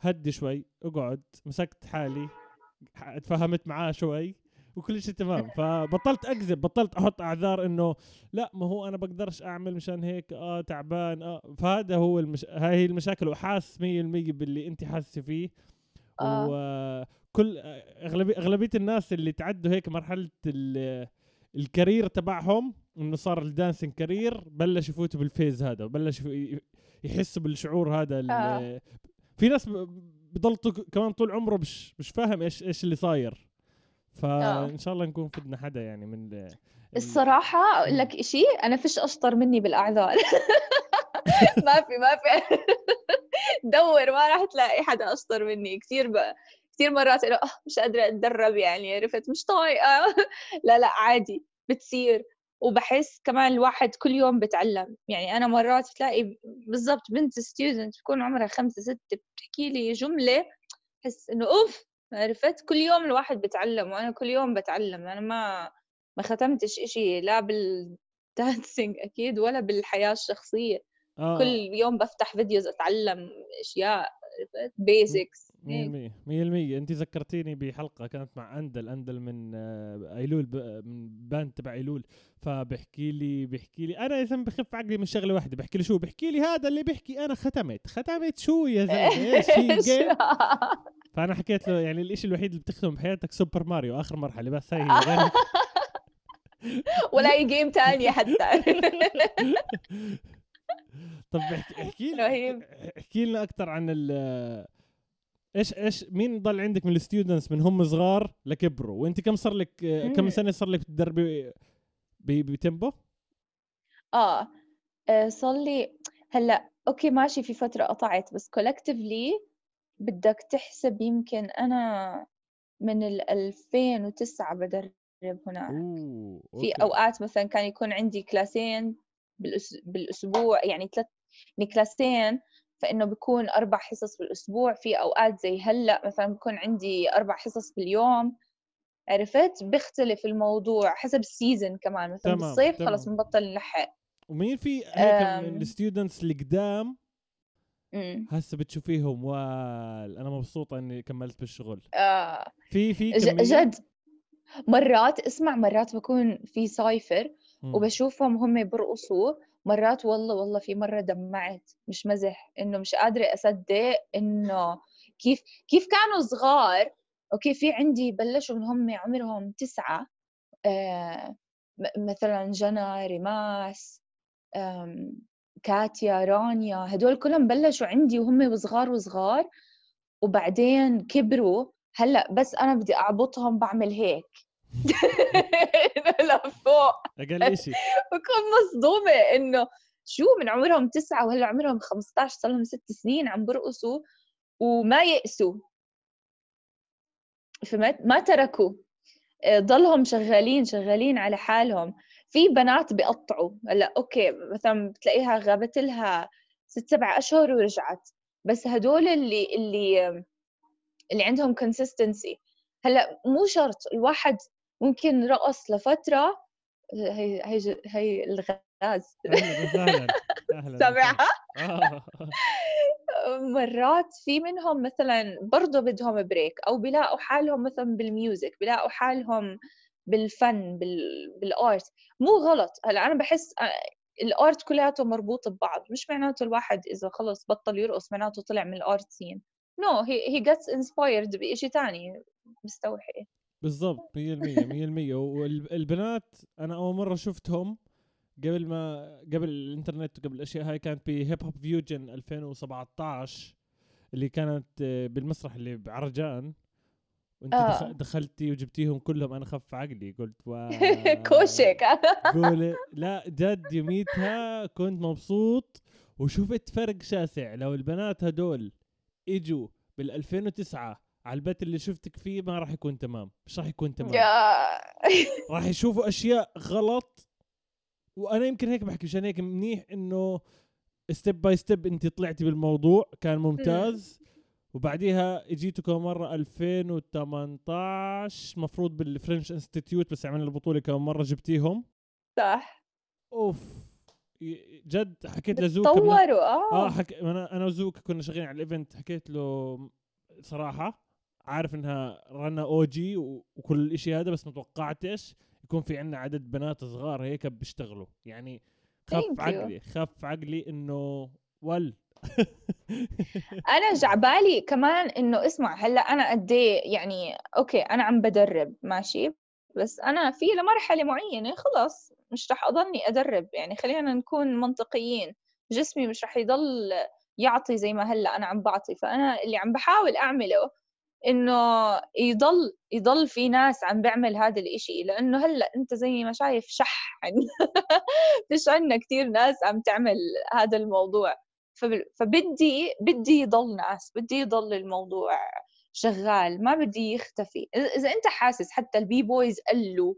هدي شوي أقعد مسكت حالي تفاهمت معاه شوي وكل شيء تمام فبطلت أكذب بطلت أحط أعذار إنه لا ما هو أنا بقدرش أعمل مشان هيك آه تعبان آه فهذا هو المش... هاي هي المشاكل وحاس 100% باللي انت حاسة فيه آه. وكل اغلبيه أغلبية الناس اللي تعدوا هيك مرحلة ال career تبعهم إنه صار ال dancing career بلش يفوتوا بال phase هذا وبلش يحسوا بالشعور هذا آه. في ناس بضل كمان طول عمره مش مش فاهم إيش إيش اللي صاير فان آه. شاء الله نكون أفدنا حدا يعني من الصراحة أقول لك إشي أنا فيش أشطر مني بالأعذار ما في ما في دور ما راح تلاقي حدا أشطر مني كثير بقى كثير مرات انه مش قادرة أتدرب يعني عرفت مش طايقة. لا لا عادي بتصير. وبحس كمان الواحد كل يوم بتعلم. يعني أنا مرات تلاقي بالضبط بنت student بكون عمرها خمسة ستة بتحكي لي جملة بحس إنه أوف عرفت. كل يوم الواحد بتعلم وأنا كل يوم بتعلم. أنا ما ما ختمتش إشي لا بال dancing أكيد ولا بالحياة الشخصية. آه. كل يوم بفتح videos أتعلم أشياء basics 100% 100% انت ذكرتيني بحلقة كانت مع أندل. أندل من آه، أيلول من band تبع أيلول. فبحكي لي بحكي لي أنا يا زلمه بخف عقلي من شغلة واحدة. بحكي له شو؟ بحكي لي هذا اللي بيحكي أنا ختمت. ختمت شو يا زلمة؟ إيش في game فأنا حكيت له يعني الشيء الوحيد اللي بتختم بحياتك سوبر ماريو آخر مرحلة بس. هي ولا أي game ثانية حتى. طب احكي لي احكي لنا أكثر عن ال إيش إيش مين ضل عندك من ال students من هم صغار لكبروا؟ وإنت كم صار لك كم سنة صار لك تدربي بتمبو؟ آه, آه، صار لي هلأ okay ماشي في فترة قطعت بس collectively بدك تحسب يمكن أنا من ال 2009 بدرب هناك. أوه، في أوقات مثلا كان يكون عندي كلاسين بالأسبوع يعني ثلاث يعني كلاسين فإنه بكون أربع حصص بالأسبوع في أوقات زي هلأ مثلا بكون عندي أربع حصص باليوم عرفت؟ بيختلف الموضوع حسب ال season كمان مثلا تمام. بالصيف تمام. خلص بنبطل نلحق. ومين في هيك من ال students القدام هسه بتشوفيهم؟ وال أنا مبسوطة إني كملت بالشغل. آه. في في جد. مرات اسمع مرات بكون في cypher وبشوفهم هم برقصوا مرات والله والله في مرة دمعت مش مزح إنه مش قادرة أصدق إنه كيف كيف كانوا صغار. okay في عندي بلشوا من هم عمرهم تسعة آه مثلا جنى ريماس كاتيا رانيا هدول كلهم بلشوا عندي وهم صغار وصغار وبعدين كبروا. هلأ بس أنا بدي أعبطهم بعمل هيك. لفوق أقل شيء بكون مصدومة إنه شو من عمرهم تسعة وهلا عمرهم 15 صار لهم ست سنين عم برقصوا وما يأسوا فهمت ما تركوا. آه، ضلهم شغالين شغالين على حالهم. في بنات بيقطعوا. هلا okay مثلا بتلاقيها غابت لها ست سبع أشهر ورجعت. بس هدول اللي اللي اللي عندهم consistency هلا مو شرط الواحد ممكن رقص لفترة هي هي هي الغاز. سامعها؟ آه. مرات في منهم مثلا برضه بدهم break أو بيلاقوا حالهم مثلا بال music بيلاقوا حالهم بالفن بال... بال art. مو غلط. هلا أنا بحس آه، ال art كلياته مربوط ببعض. مش معناته الواحد إذا خلص بطل يرقص معناته طلع من ال art scene no he he gets inspired بشيء ثاني مستوحي. بالضبط 100% 100% والبنات أنا أول مرة شفتهم قبل ما قبل الإنترنت وقبل الأشياء هاي كانت ب Hip Hop Fusion 2017 اللي كانت بالمسرح اللي بعرجان. وأنت آه. دخلتي وجبتيهم كلهم أنا خف عقلي قلت و كوشك. قولي لا جد يوميتها كنت مبسوط. وشفت فرق شاسع لو البنات هدول إجوا بال 2009 على البيت اللي شفتك فيه ما راح يكون تمام مش راح يكون تمام. راح يشوفوا أشياء غلط وأنا يمكن هيك بحكي عشان هيك منيح إنه step by step أنت طلعتي بالموضوع كان ممتاز. وبعديها اجيتوا مرة 2018 مفروض بال French Institute بس عملنا البطولة كم مرة جبتيهم. صح. أوف. جد حكيت لزوك تطوروا آه. آه حك... أنا أنا وزوك كنا شغالين على ال event حكيت له صراحة. عارف إنها رنا OG وكل شيء هذا بس ما توقعتش يكون في عندنا عدد بنات صغار هيك بيشتغلوا. يعني خف عقلي خف عقلي إنه ول. أنا جعبالي كمان إنه اسمع هلأ أنا قد إيه يعني أوكي أنا عم بدرب ماشي؟ بس أنا في لمرحلة معينة خلص مش رح أضلني أدرب. يعني خلينا نكون منطقيين جسمي مش رح يضل يعطي زي ما هلأ أنا عم بعطي. فأنا اللي عم بحاول أعمله إنه يضل يضل في ناس عم بيعمل هذا الإشي لأنه هلأ أنت زي ما شايف شح فيش عندنا كثير ناس عم تعمل هذا الموضوع. فبدي بدي يضل ناس بدي يضل الموضوع شغال ما بدي يختفي. إذا أنت حاسس حتى ال b-boys قلوا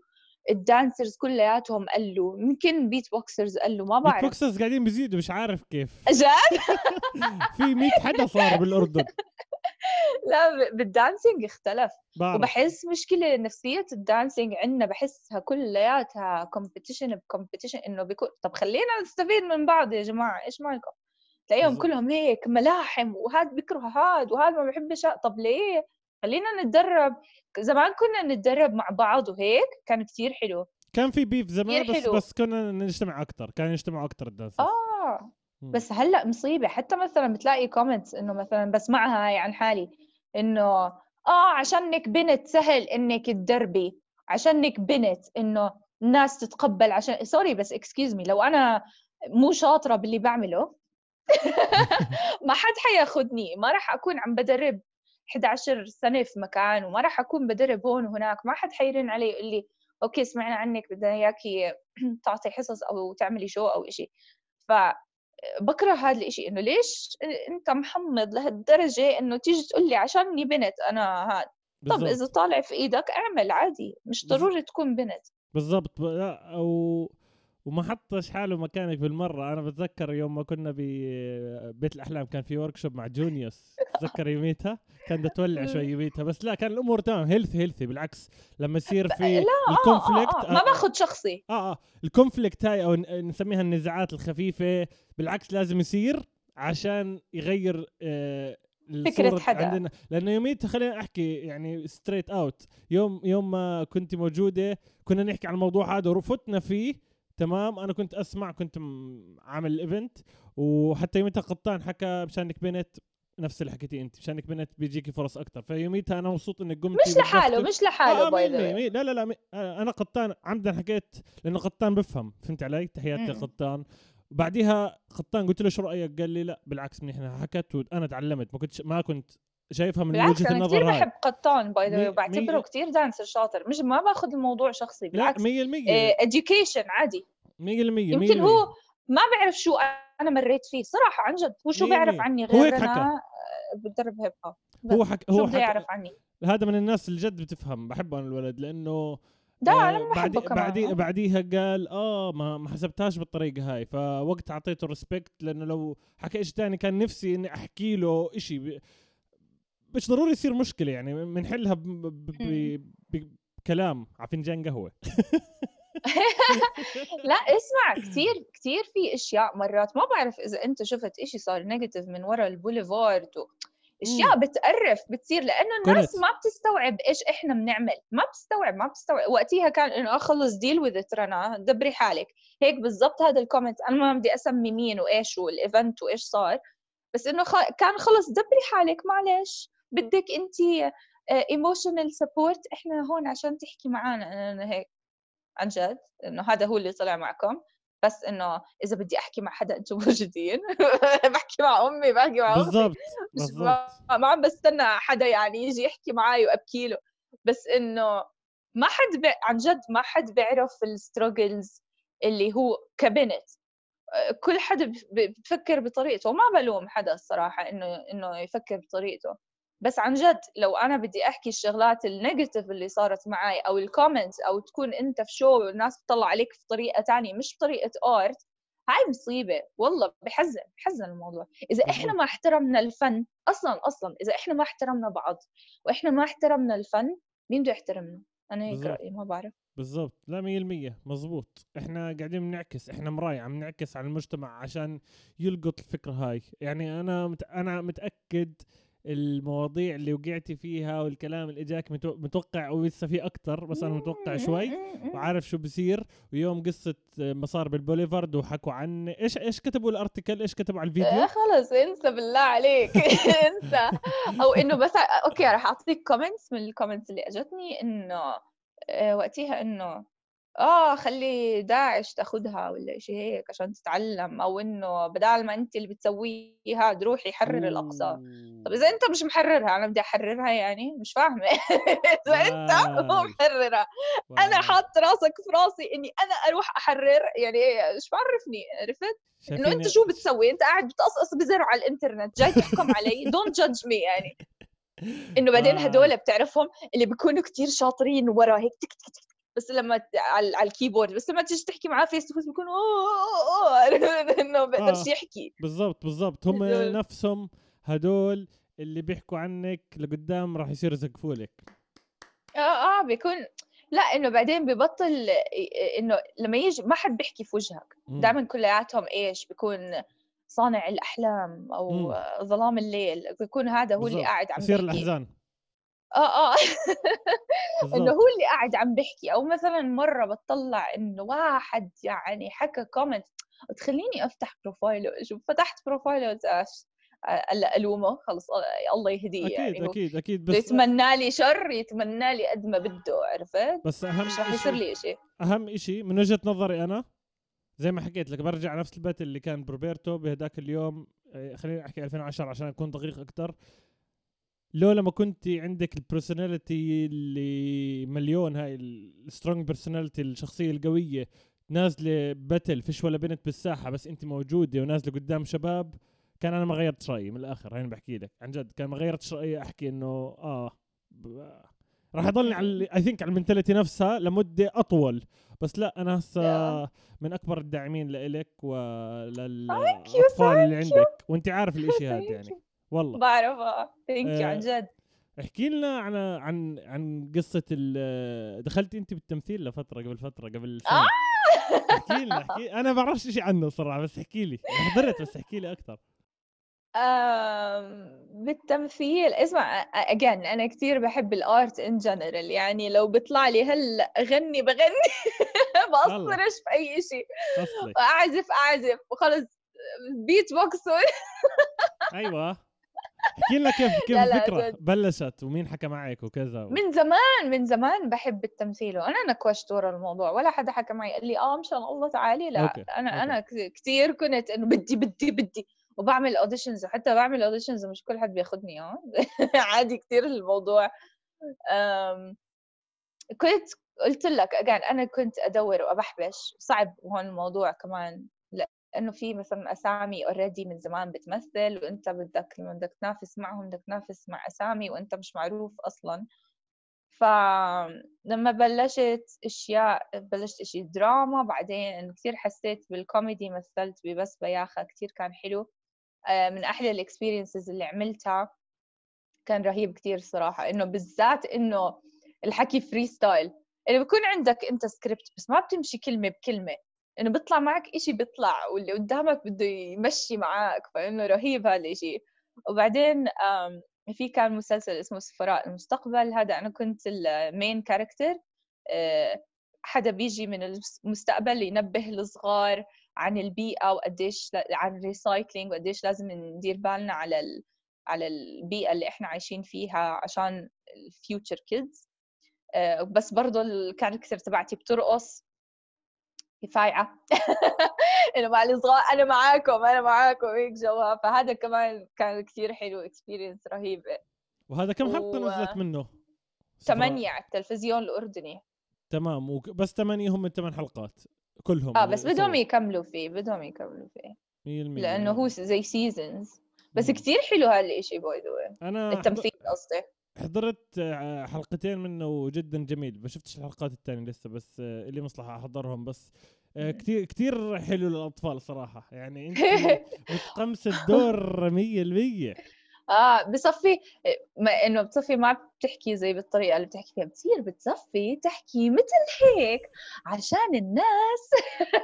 ال dancers كلياتهم قلوا يمكن beatboxers قلوا ما بعرف. beatboxers قاعدين بيزيدوا مش عارف كيف. جد؟ في 100 حدا صار بالأردن. لا بال dancing اختلف بعرف. وبحس مشكلة نفسية ال dancing عندنا بحسها كلياتها competition ب competition إنه بيكون طب خلينا نستفيد من بعض يا جماعة إيش مالكم؟ تلاقيهم كلهم هيك ملاحم وهذا بيكره هذا وهذا ما بحبش طب ليه؟ خلينا نتدرب زمان كنا نتدرب مع بعض وهيك كان كثير حلو كان في beef زمان بس حلو. بس كنا نجتمع أكثر كانوا يجتمعوا أكثر ال dancers آه بس هلأ مصيبة. حتى مثلا بتلاقي comments إنه مثلا بسمعها هاي عن حالي إنه آه عشانك بنت سهل إنك تدربي عشانك بنت إنه الناس تتقبل عشان sorry بس excuse me لو أنا مو شاطرة باللي بعمله ما حد حياخذني ما راح أكون عم بدرب 11 سنة في مكان وما راح أكون بدرب هون وهناك. ما حد حيرن علي يقول لي أوكي سمعنا عنك بدنا إياكي تعطي حصص أو تعملي شو أو شيء ف بكره هذا الشيء إنه ليش أنت محمض لهالدرجة إنه تيجي تقول لي عشانني بنت أنا هاد؟ طب إذا طالع في إيدك أعمل عادي مش ضروري تكون بنت. بالضبط لا أو وما حطش حاله مكانك بالمرة. أنا بتذكر يوم ما كنا ببيت الأحلام كان في work مع جونيوس تذكر يوميتها؟ كان تولع شوي يوميتها. بس لا كان الأمور تمام. healthy healthy بالعكس لما يصير في ال conflict آه آه آه ما باخذ شخصي. آه آه. ال conflict هاي أو نسميها النزاعات الخفيفة. بالعكس لازم يصير عشان يغير آه فكرة حدا. عندنا. لأنه يوميتها خلينا احكي يعني straight out يوم يوم ما كنت موجودة كنا نحكي عن الموضوع هذا ورفضنا فيه. تمام. أنا كنت أسمع كنت عامل ال event وحتى يوميتها قطان حكى مشانك بنت نفس اللي حكيتي أنت مشانك بنت بيجيكي فرص أكثر فيوميتها أنا مبسوط انك قمتي مش لحاله مش لحاله آه مي لا لا لا مي أنا قطان عمدا حكيت لأنه قطان بفهم فهمت علي؟ تحياتي قطان. بعديها قطان قلت له شو رأيك؟ قال لي لا بالعكس منيح حكت وأنا تعلمت ما كنت ما كنت شايفها من وجهة النظر كثير بحب قطان by the way وبعتبره كثير dancer شاطر. مش ما باخذ الموضوع شخصي بالعكس. لا 100% education عادي. 100% يمكن هو ما بعرف شو أنا مريت فيه صراحة عن جد. هو شو بيعرف عني غير أنا بدرب hip hop هو حكى هو بده يعرف عني؟ هذا من الناس اللي جد بتفهم بحبه أنا الولد لأنه ده آه أنا بعدي بعدي بعديها قال آه ما ما حسبتهاش بالطريقة هاي. فوقت أعطيته respect لأنه لو حكى شيء ثاني كان نفسي إني أحكي له شيء مش ضروري يصير مشكلة يعني بنحلها بكلام على فنجان قهوة. لا اسمع كثير كثير في أشياء مرات ما بعرف إذا أنت شفت إشي صار negative من ورا البوليفارد و... أشياء. بتقرف بتصير لأنه الناس ما بتستوعب إيش إحنا بنعمل ما بتستوعب ما بتستوعب. وقتها كان إنه أخلص deal with رنا دبري حالك. هيك بالضبط هذا ال comment أنا ما بدي أسمي مين وإيش وال event وإيش صار. بس إنه خ... كان خلص دبري حالك معلش. بدك انت emotional support إحنا هون عشان تحكي معنا أنا هيك عن جد إنه هذا هو اللي طلع معكم. بس إنه إذا بدي أحكي مع حدا أنتم موجودين بحكي مع أمي بحكي مع بالضبط ما عم بستنى حدا يعني يجي يحكي معي وأبكي له. بس إنه ما حد بي... عن جد ما حد بيعرف ال struggles اللي هو كبنت. كل حدا بفكر بطريقته. وما بلوم حدا الصراحة إنه إنه يفكر بطريقته. بس عن جد لو أنا بدي أحكي الشغلات ال negative اللي صارت معي أو ال comments أو تكون أنت في show والناس تطلع عليك في طريقة تانية مش بطريقه art هاي مصيبة. والله بحزن بحزن الموضوع. إذا إحنا ما احترمنا الفن أصلا أصلا إذا إحنا ما احترمنا بعض وإحنا ما احترمنا الفن مين بده يحترمنا؟ أنا هيك رأيي ما بعرف. بالضبط. لا مية المية مزبوط إحنا قاعدين بنعكس إحنا مراية عم نعكس على المجتمع عشان يلقط الفكرة هاي. يعني أنا مت... أنا متأكد المواضيع اللي وقعتي فيها والكلام اللي إجاك متوقع ولسه في أكثر بس أنا متوقع شوي. وعارف شو بصير ويوم قصة مسار بالبوليفارد وحكوا عن إيش إيش كتبوا الارتكل إيش كتبوا على الفيديو؟ آه خلص. انسى بالله عليك. انسى. أو إنه بس okay راح أعطيك comments من ال comments اللي إجتني إنه آه، وقتها إنه آه خلي داعش تاخذها ولا شيء هيك عشان تتعلم أو إنه بدال ما انت اللي بتسويها تروحي حرر الاقصى طب إذا أنت مش محررها أنا بدي أحررها يعني؟ مش فاهمة. إذا أنت مو محررها. أنا حاط راسك في راسي إني أنا أروح أحرر يعني إيش بعرفني؟ عرفت؟ إنه أنت شو بتسوي؟ أنت قاعد بتقصقص بزر على الإنترنت جاي تحكم علي. don't judge me يعني. إنه بعدين هدول بتعرفهم اللي بيكونوا كتير شاطرين ورا هيك تك تك تك بس لما على الكيبورد بس لما تيجي تحكي معاه face to face بيكون أوه إنه بيقدرش يحكي. بالضبط بالضبط. هم نفسهم هدول اللي بيحكوا عنك لقدام راح يصيروا يزقفوا لك. آه آه بيكون لا إنه بعدين ببطل إنه لما يجي ما حد بيحكي في وجهك. دائما كلياتهم إيش؟ بيكون صانع الأحلام أو مم. ظلام الليل. بيكون هذا هو اللي قاعد عم يصير الأحزان. آه آه. إنه هو اللي قاعد عم بيحكي. أو مثلا مرة بتطلع إنه واحد يعني حكى comment تخليني أفتح profile ـه شوف فتحت profile ـه هلأ ألومه. خلص الله يهديه أكيد يعني أكيد أكيد. بس يتمنى لي شر يتمنى لي قد ما بده عرفت؟ بس أهم مش رح يصير لي شيء أهم شيء من وجهة نظري أنا زي ما حكيت لك برجع نفس البيت اللي كان بروبرتو بهداك اليوم. آه، خليني أحكي 2010 عشان أكون دقيق أكثر لولا ما كنت عندك البرسوناليتي اللي مليون هاي السترونج بيرسوناليتي الشخصية القوية نازلة باتل فيش ولا بنت بالساحة بس أنت موجودة ونازلة قدام شباب كان أنا ما غيرت رأيي من الآخر هين بحكي لك عن جد كان ما غيرت رأيي أحكي إنه آه راح أضلني على I think على ال mentality نفسها لمدة أطول بس لا أنا هسه من أكبر الداعمين لإلك وللاطفال اللي عندك وأنت عارف الإشي هذا يعني. والله. بعرفها. thank you عن جد. احكي لنا عن عن عن قصة دخلتي أنت بالتمثيل لفترة قبل فترة قبل سنة. آه! احكي لنا احكي أنا ما بعرفش شيء عنه صراحة بس احكي لي. حضرت بس احكي لي أكثر. بالتمثيل اسمع again أنا كثير بحب ال art in general يعني لو بيطلع لي هلا أغني بغني. بقصرش في أي شيء أعزف أعزف وخلص بيت بوكس أيوه. احكي لنا كيف كيف الفكرة بلشت ومين حكى معك وكذا و... من زمان من زمان بحب التمثيل وأنا نكوشت ورا الموضوع ولا حدا حكى معي قال لي آه مشان الله تعالي لا okay. أنا أوكي. أنا كثير كنت إنه بدي بدي بدي وبعمل auditions وحتى بعمل auditions مش كل حد بياخذني آه عادي كثير الموضوع كنت قلت لك again أنا كنت أدور وأبحبش صعب هون الموضوع كمان لأنه في مثلا أسامي already من زمان بتمثل وإنت بدك لما بدك تنافس معهم بدك تنافس مع أسامي وإنت مش معروف أصلا. فلما بلشت أشياء بلشت إشي دراما بعدين كثير حسيت بالكوميدي مثلت ببث بياخة كثير كان حلو. آه، من أحلى ال experiences اللي عملتها كان رهيب كثير صراحة. إنه بالذات إنه الحكي freestyle انه بكون عندك أنت سكريبت بس ما بتمشي كلمة بكلمة. إنه بيطلع معك إشي بيطلع واللي قدامك بده يمشي معك فإنه رهيب هذا الإشي وبعدين في كان مسلسل اسمه سفراء المستقبل هذا أنا كنت ال main character آه، حدا بيجي من المستقبل ينبه الصغار عن البيئة وقديش عن ال recycling وقديش لازم ندير بالنا على ال... على البيئة اللي إحنا عايشين فيها عشان ال future kids آه، بس برضه ال character تبعتي بترقص. كفاية. إنه مع الصغار أنا معاكم أنا معاكم هيك جوها. فهذا كمان كان كثير حلو experience رهيبة. وهذا كم حلقة و... نزلت منه؟ ثمانية على التلفزيون الأردني. تمام. بس ثمانية هم الثمان حلقات كلهم. آه بس بدهم يكملوا فيه بدهم يكملوا فيه. 100% لأنه هو زي seasons بس كثير حلو هالشيء by the أنا التمثيل قصدي. حضرت آه، حلقتين منه جدا جميل. ما شفتش الحلقات الثانية لسه بس آه، اللي مصلحة أحضرهم بس. آه، كثير كثير حلو للأطفال صراحة. يعني أنت متقمص الدور 100% آه بصفي ما إنه بتصفي ما بتحكي زي بالطريقة اللي بتحكي فيها. بتصير بتصفي تحكي مثل هيك عشان الناس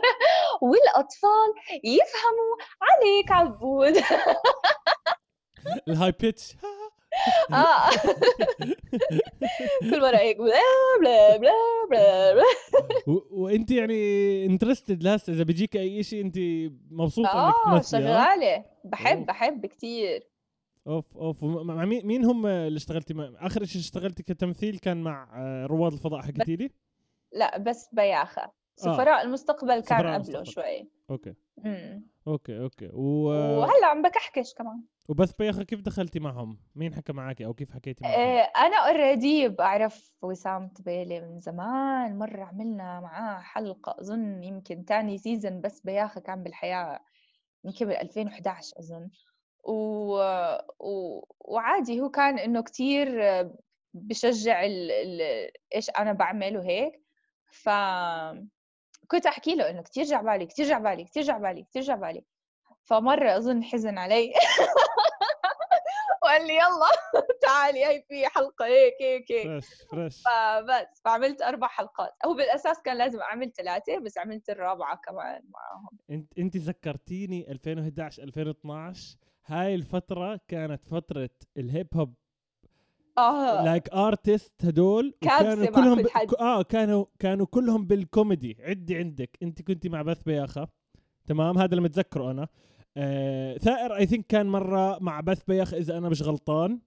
والأطفال يفهموا عليك عبود. ال high pitch. آه. كل مرة هيك بلا بلا بلا بلا, بلا. وانت يعني interested لهسه إذا بيجيك أي شيء أنت مبسوطة إنك تمثلي آه؟ شغاله بحب بحب كثير أوف أوف. مع مين مين هم اللي اشتغلتي مع آخر شيء اشتغلتي كتمثيل كان مع آه، رواد الفضاء حكيتي لي؟ لا بث بياخة. آه. سفراء آه. المستقبل كان قبله. شوي. okay. امم okay okay. و... وهلأ عم بكحكش كمان. وبث بياخة كيف دخلتي معهم؟ مين حكى معك أو كيف حكيتي معهم؟ إيه أنا already بعرف وسام طبيلي من زمان مرة عملنا معاه حلقة أظن يمكن تاني season بث بياخة كان بالحياة يمكن بال 2011 أظن و... و... وعادي هو كان إنه كتير بشجع ال... ال... إيش أنا بعمل وهيك ف كنت أحكي له إنه كثير جعبالي كثير جعبالي كثير جعبالي كثير جعبالي فمرة أظن حزن علي وقال لي يلا تعالي هي في حلقة هيك هيك هيك فبس فعملت أربع حلقات. هو بالأساس كان لازم أعمل ثلاثة بس عملت الرابعة كمان معاهم. أنت أنت ذكرتيني 2011 2012 هاي الفترة كانت فترة الهيب هوب آه. لايك ارتست هدول كانوا كلهم ب... آه كانوا كانوا كلهم بالكوميدي. عدي عندك. أنت كنتي مع بث بياخه تمام؟ هذا اللي متذكره أنا. آه ثائر اي ثينك كان مرة مع بث بياخ إذا أنا مش غلطان.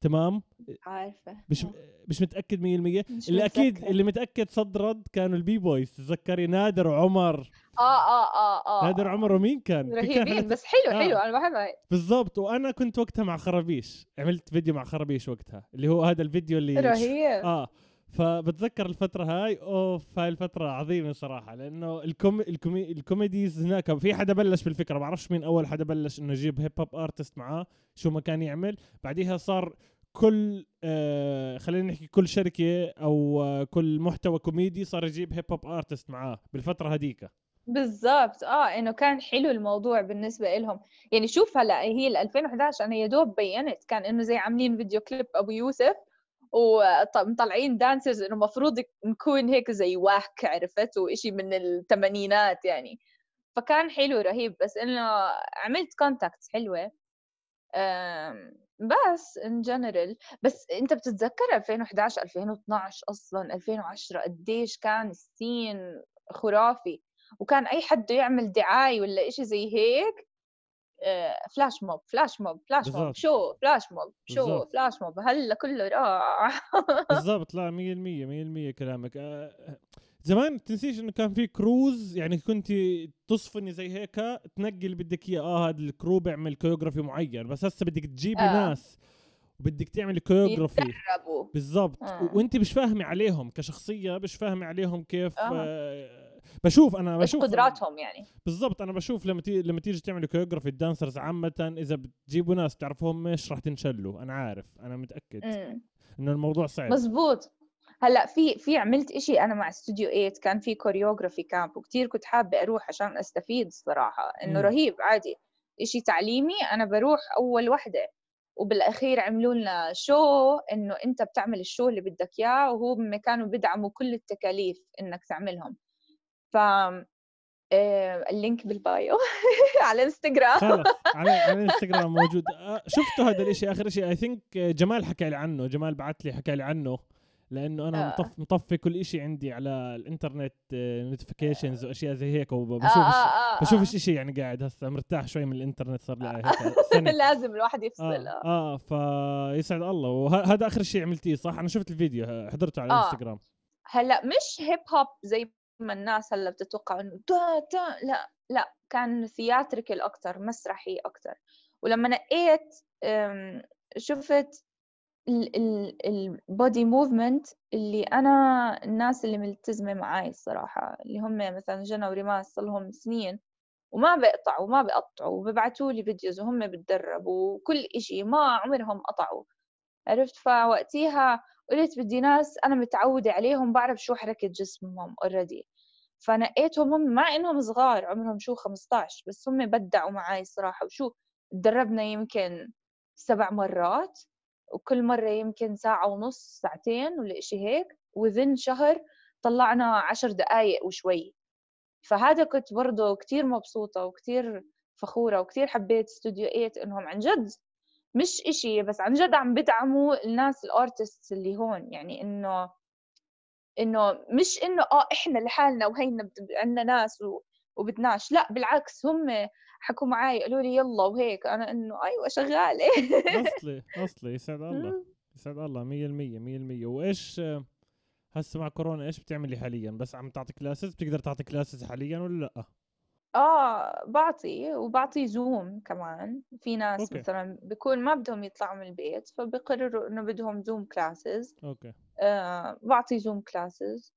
تمام؟ عارفة. مش مش متأكد 100% اللي متذكرة. أكيد اللي متأكد صد رد كانوا البي بويز تذكري نادر وعمر آه آه آه آه. نادر وعمر ومين كان؟ رهيبين بس حلو حلو آه. أنا بحبها بالضبط. وأنا كنت وقتها مع خرابيش. عملت فيديو مع خرابيش وقتها اللي هو هذا الفيديو اللي رهيب. آه. فبتذكر الفترة هاي؟ أوف هاي الفترة عظيمة صراحة لأنه الكومي الكومي ال comedies هناك في حدا بلش بالفكرة ما بعرفش مين أول حدا بلش إنه يجيب hip hop artist معاه شو ما كان يعمل بعديها صار كل آه خلينا نحكي كل شركة أو آه كل محتوى كوميدي صار يجيب hip hop artist معاه بالفترة هذيك. بالضبط. آه إنه كان حلو الموضوع بالنسبة لهم يعني شوف هلأ هي ال 2011 أنا يا دوب بينت كان إنه زي عاملين فيديو كليب أبو يوسف ومطلعين dancers إنه المفروض نكون هيك زي wack عرفت؟ وإشي من الثمانينات يعني. فكان حلو رهيب. بس إنه عملت contacts حلوة. بس in general بس أنت بتتذكر 2011 2012 أصلا؟ 2010 قديش كان ال scene خرافي؟ وكان أي حد يعمل دعاية ولا إشي زي هيك flash mob flash mob flash mob شو flash mob شو بالزبط. flash mob هلأ كله رائع بالضبط لا 100% 100% كلامك آه، زمان تنسيش إنه كان في crews يعني كنت تصفني زي هيك تنقي اللي بدك إياه آه هذا ال crew بيعمل choreography معين بس هسه بدك تجيبي آه. ناس وبدك تعملي choreography بالضبط آه. وانت مش فاهمة عليهم كشخصية مش فاهمة عليهم كيف آه. آه بشوف أنا بشوف قدراتهم يعني. بالضبط أنا بشوف لما تيجي لما تيجي تعملوا choreography ال dancers عامة إذا بتجيبوا ناس تعرفهم مش راح تنشلوا؟ أنا عارف أنا متأكد إنه الموضوع صعب. مزبوط هلأ في في عملت إشي أنا مع استوديو 8 كان في choreography camp وكثير كنت حابة أروح عشان أستفيد الصراحة إنه رهيب عادي. إشي تعليمي أنا بروح أول وحدة وبالأخير عملوا لنا show إنه أنت بتعمل ال show اللي بدك إياه وهم كانوا بيدعموا كل التكاليف إنك تعملهم. ف آه، ال link بال bio على انستغرام على على الانستغرام موجود. آه، شفته هذا الشيء آخر شيء I think جمال حكى لي عنه جمال بعث لي حكى لي عنه لأنه أنا آه. مطف مطفي كل شيء عندي على الإنترنت notifications وأشياء زي هيك وبشوف آه آه آه. بشوف شيء يعني قاعد هسه مرتاح شوي من الإنترنت صار لي. لازم الواحد يفصل آه, آه. فيسعد الله. وهذا آخر شيء عملتيه صح؟ أنا شفت الفيديو حضرته على الانستغرام هلأ مش hip hop زي الناس هلا بتتوقع إنه دا دا لا لا كان theatrical أكثر مسرحي أكثر ولما نقيت شفت ال body movement اللي أنا الناس اللي ملتزمة معي الصراحة اللي هم مثلا جنى وريماس صار لهم سنين وما بيقطعوا وما بيقطعوا وببعثوا لي videos وهم بتدربوا وكل إشي ما عمرهم قطعوا. عرفت؟ فوقتيها قلت بدي ناس أنا متعودة عليهم بعرف شو حركة جسمهم already فنقيتهم هم مع إنهم صغار عمرهم شو 15 بس هم بدعوا معي الصراحه وشو تدربنا يمكن سبع مرات وكل مرة يمكن ساعة ونص ساعتين ولا إشي هيك. within شهر طلعنا عشر دقايق وشوي. فهذا كنت برضه كتير مبسوطة وكتير فخورة وكتير حبيت استوديو 8 إنهم عن جد مش إشي بس عن جد عم بدعموا الناس الارتست اللي هون يعني إنه إنه مش إنه آه إحنا لحالنا وهينا عندنا ناس و... وبدناش لا بالعكس هم حكوا معي قالوا لي يلا وهيك أنا إنه أيوه شغالة. أصلي أصلي يسعد الله يسعد الله 100% 100% وإيش هسه مع كورونا إيش بتعملي حاليا؟ بس عم تعطي classes بتقدر تعطي classes حاليا ولا لأ؟ آه بعطي وبعطي Zoom كمان. في ناس okay. مثلا بيكون ما بدهم يطلعوا من البيت فبقرروا إنه بدهم Zoom classes okay. آه بعطي Zoom classes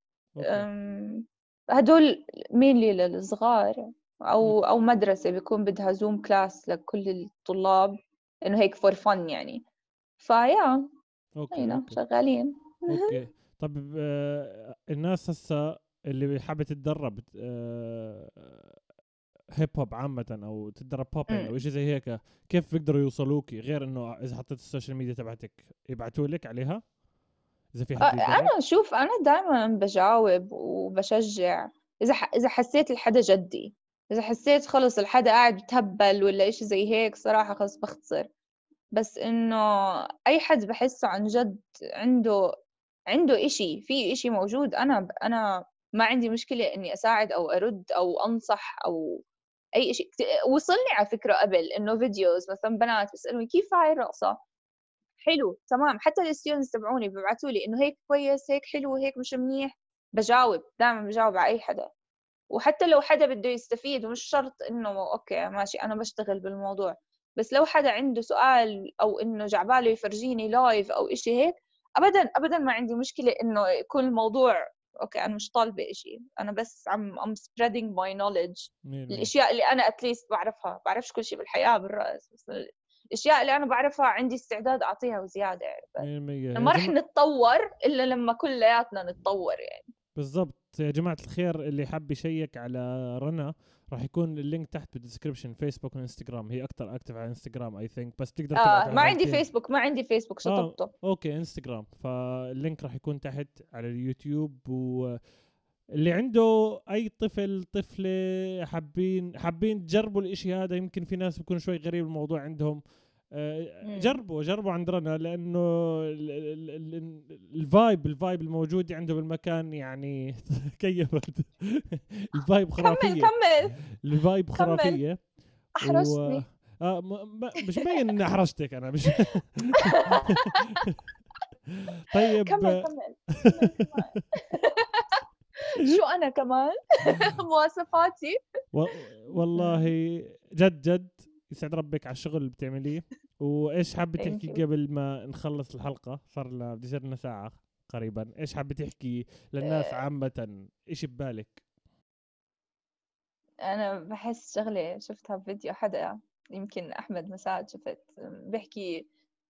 هدول mainly للصغار أو أو مدرسة بيكون بدها Zoom class لكل الطلاب إنه هيك for fun يعني. ف yeah okay, okay. شغالين. okay. طب آه الناس هسه اللي حابة تتدرب آه hip hop عامة أو تتدرب popping أو شيء زي هيك كيف بيقدروا يوصلوكي غير إنه إذا حطيت ال social media تبعتك؟ يبعثوا لك عليها؟ إذا في حد أنا شوف أنا دائما بجاوب وبشجع. إذا ح... إذا حسيت الحدا جدي إذا حسيت خلص الحدا قاعد بتهبل ولا إشي زي هيك صراحة خلص بختصر بس إنه أي حد بحسه عن جد عنده عنده إشي في إشي موجود أنا أنا ما عندي مشكلة إني أساعد أو أرد أو أنصح أو أي شيء وصلني على فكرة قبل إنه videos مثلا بنات بيسألوني كيف هاي الرقصة؟ حلو تمام. حتى ال students تبعوني ببعثوا لي إنه هيك كويس هيك حلو هيك مش منيح. بجاوب دائما بجاوب على أي حدا. وحتى لو حدا بده يستفيد ومش شرط إنه okay ماشي أنا بشتغل بالموضوع. بس لو حدا عنده سؤال أو إنه جعباله يفرجيني live أو إشي هيك ابدا ابدا ما عندي مشكلة إنه يكون الموضوع okay أنا مش طالبة شيء أنا بس عم um spreading my knowledge. الأشياء اللي أنا at least بعرفها. بعرفش كل شيء بالحياة بالرقص بس الأشياء اللي أنا بعرفها عندي استعداد أعطيها وزيادة يعني. ما رح نتطور إلا لما كلياتنا نتطور يعني. بالضبط. يا جماعة الخير اللي حاب يشيك على رنا راح يكون ال link تحت بال description فيسبوك وإنستغرام. هي أكثر active على إنستغرام I think بس تقدر آه ما عندي فيسبوك ما عندي فيسبوك شطبته. آه okay إنستغرام. فال link راح يكون تحت على اليوتيوب. و اللي عنده أي طفل طفلة حابين حابين تجربوا الإشي هذا يمكن في ناس بيكون شوي غريب الموضوع عندهم. آه، جربوا جربوا عند رنا لأنه ال vibe ال vibe الموجود عنده بالمكان يعني كيفت ال vibe خرافية. كمل. كمل. ال vibe خرافية. أحرجتني. و... آه م... مش مبين اني أحرجتك أنا مش طيب. كمل كمل, شو أنا كمان؟ مواصفاتي. والله جد جد. يسعد ربك على الشغل اللي بتعمليه. وإيش حابة تحكي قبل ما نخلص الحلقة؟ صار لنا بدي لنا ساعة قريبا. إيش حابة تحكي للناس آه. عامة؟ إيش ببالك؟ أنا بحس شغله شفتها بفيديو حدا يمكن أحمد مساعد شفت بيحكي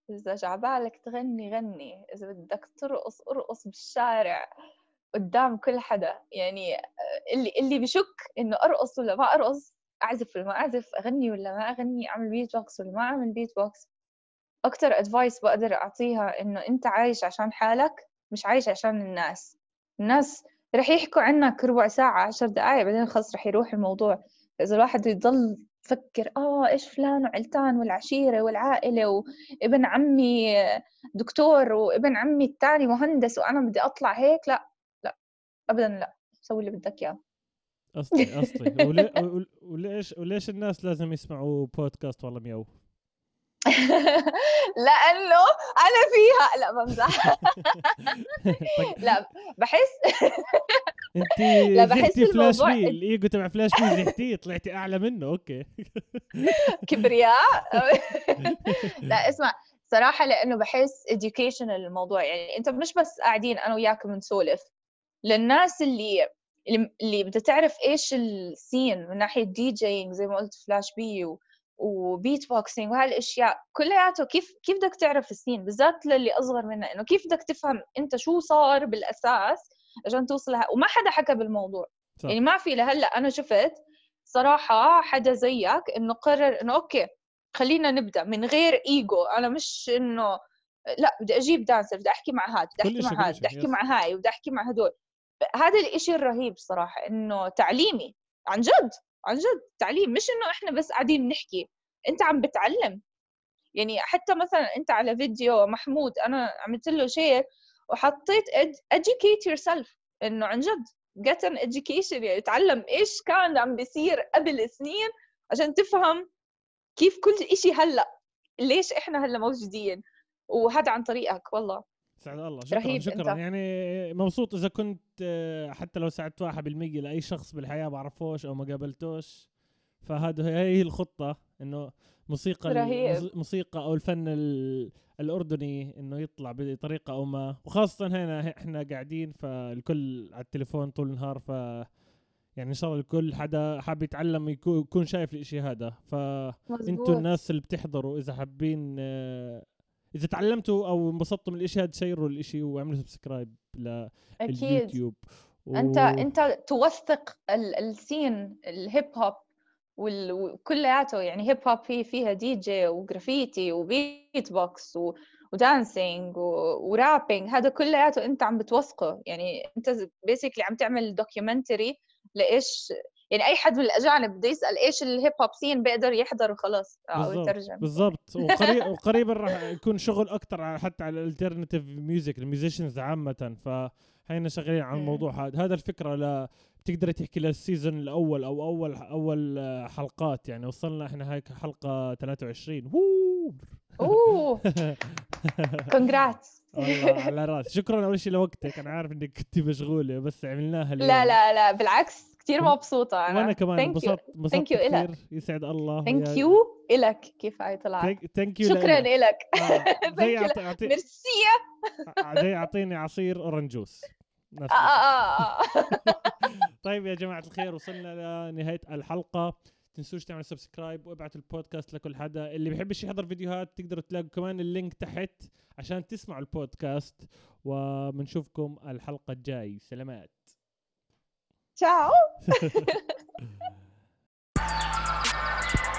إذا جعبالك تغني غني. إذا بدك ترقص ارقص بالشارع قدام كل حدا. يعني آه، اللي اللي بشك إنه أرقص ولا ما أرقص أعزف ولا ما أعزف أغني ولا ما أغني أعمل بيت بوكس ولا ما أعمل بيت بوكس أكتر advice بقدر أعطيها إنه أنت عايش عشان حالك مش عايش عشان الناس. الناس رح يحكوا عنك ربع ساعة عشر دقايق بعدين خلص رح يروح الموضوع. إذا الواحد يضل يفكر آه إيش فلان وعلتان والعشيرة والعائلة وابن عمي دكتور وابن عمي الثاني مهندس وأنا بدي أطلع هيك لا لا أبدا لا. سوي اللي بدك إياه. أصلي أصلي. ولي وليش وليش الناس لازم يسمعوا بودكاست والله مياو؟ لأنه أنا فيها. لا بمزح. طيب. لا بحس انت لا بحس فلاش بي الإيجو تبع فلاش بي زحتيه طلعتي أعلى منه. okay. كبرياء. لا اسمع. صراحة لأنه بحس educational الموضوع. يعني أنت مش بس قاعدين أنا وياك بنسولف. للناس اللي اللي بدها تعرف إيش ال scene من ناحية DJing زي ما قلت فلاش بي و... و beatboxing وهالأشياء كلياته كيف كيف بدك تعرف ال scene؟ بالذات للي أصغر منا إنه كيف بدك تفهم أنت شو صار بالأساس عشان توصل لها؟ وما حدا حكى بالموضوع. صح. يعني ما في لهلأ أنا شفت صراحة حدا زيك إنه قرر إنه okay خلينا نبدأ من غير إيجو. أنا مش إنه لأ بدي أجيب dancer بدي أحكي مع هاد بدي أحكي مع هاد بدي أحكي مع هاي بدي أحكي مع هدول. هذا الإشي الرهيب صراحة إنه تعليمي عن جد عن جد تعليم. مش إنه إحنا بس قاعدين نحكي أنت عم بتعلم. يعني حتى مثلا أنت على فيديو محمود أنا عملت له شيء وحطيت educate yourself. إنه عن جد get an education. يعني تعلم إيش كان عم بيصير قبل سنين عشان تفهم كيف كل إشي هلأ. ليش إحنا هلأ موجودين؟ وهذا عن طريقك والله. سعد الله شكرا رهيب شكرا إنت. يعني مبسوط إذا كنت آه، حتى لو ساعدت واحد بالمية لأي شخص بالحياة بعرفوش أو ما قابلتوش فهذا هي الخطة إنه موسيقى رهيب. الموس- موسيقى أو الفن ال- الأردني إنه يطلع بطريقة أو ما وخاصة هنا إحنا قاعدين فالكل على التليفون طول النهار ف يعني إن شاء الله الكل حدا حاب يتعلم يكون شايف الإشي هذا فانتوا الناس اللي بتحضروا إذا حابين آه، إذا تعلمتوا أو انبسطتوا من الإشي هذا شيروا الإشي واعملوا subscribe لليوتيوب و... انت أنت توثق ال- ال scene ال hip hop وكلياته. يعني hip hop فيه فيها DJ و graffiti و beatbox و... و dancing و... و rapping هذا كلياته أنت عم بتوثقه. يعني أنت basically عم تعمل documentary لإيش يعني أي حد من الأجانب بده يسأل إيش ال hip hop scene بيقدر يحضر وخلاص أو بالضبط يترجم. بالضبط. وقريب وقريبا راح يكون شغل أكثر حتى على ال alternative music ال musicians عامة. فهينا شغالين على. الموضوع هذا. هذا الفكرة ل بتقدري تحكي لل season الأول أو اول أول آه، حلقات يعني. وصلنا إحنا هيك حلقة 23 ووو! أوه! congrats على راسي شكرا أول شيء لوقتك. أنا عارف إنك كنت مشغولة بس عملناها اليوم. لا لا لا بالعكس. كثير مبسوطة أنا. وأنا كمان. انبسطت you إلك. كثير يسعد الله. ثانك يو إلك كيف هاي طلعت thank you شكرا أعطي- أعطي- ميرسي. زي أعطيني عصير orange juice. آه آه. آه. طيب يا جماعة الخير وصلنا لنهاية الحلقة. تنسوش تعملوا subscribe وابعتوا البودكاست لكل حدا. اللي بيحبش يحضر فيديوهات تقدروا تلاقوا كمان ال link تحت عشان تسمعوا البودكاست. وبنشوفكم الحلقة الجاي. سلامات. Ciao!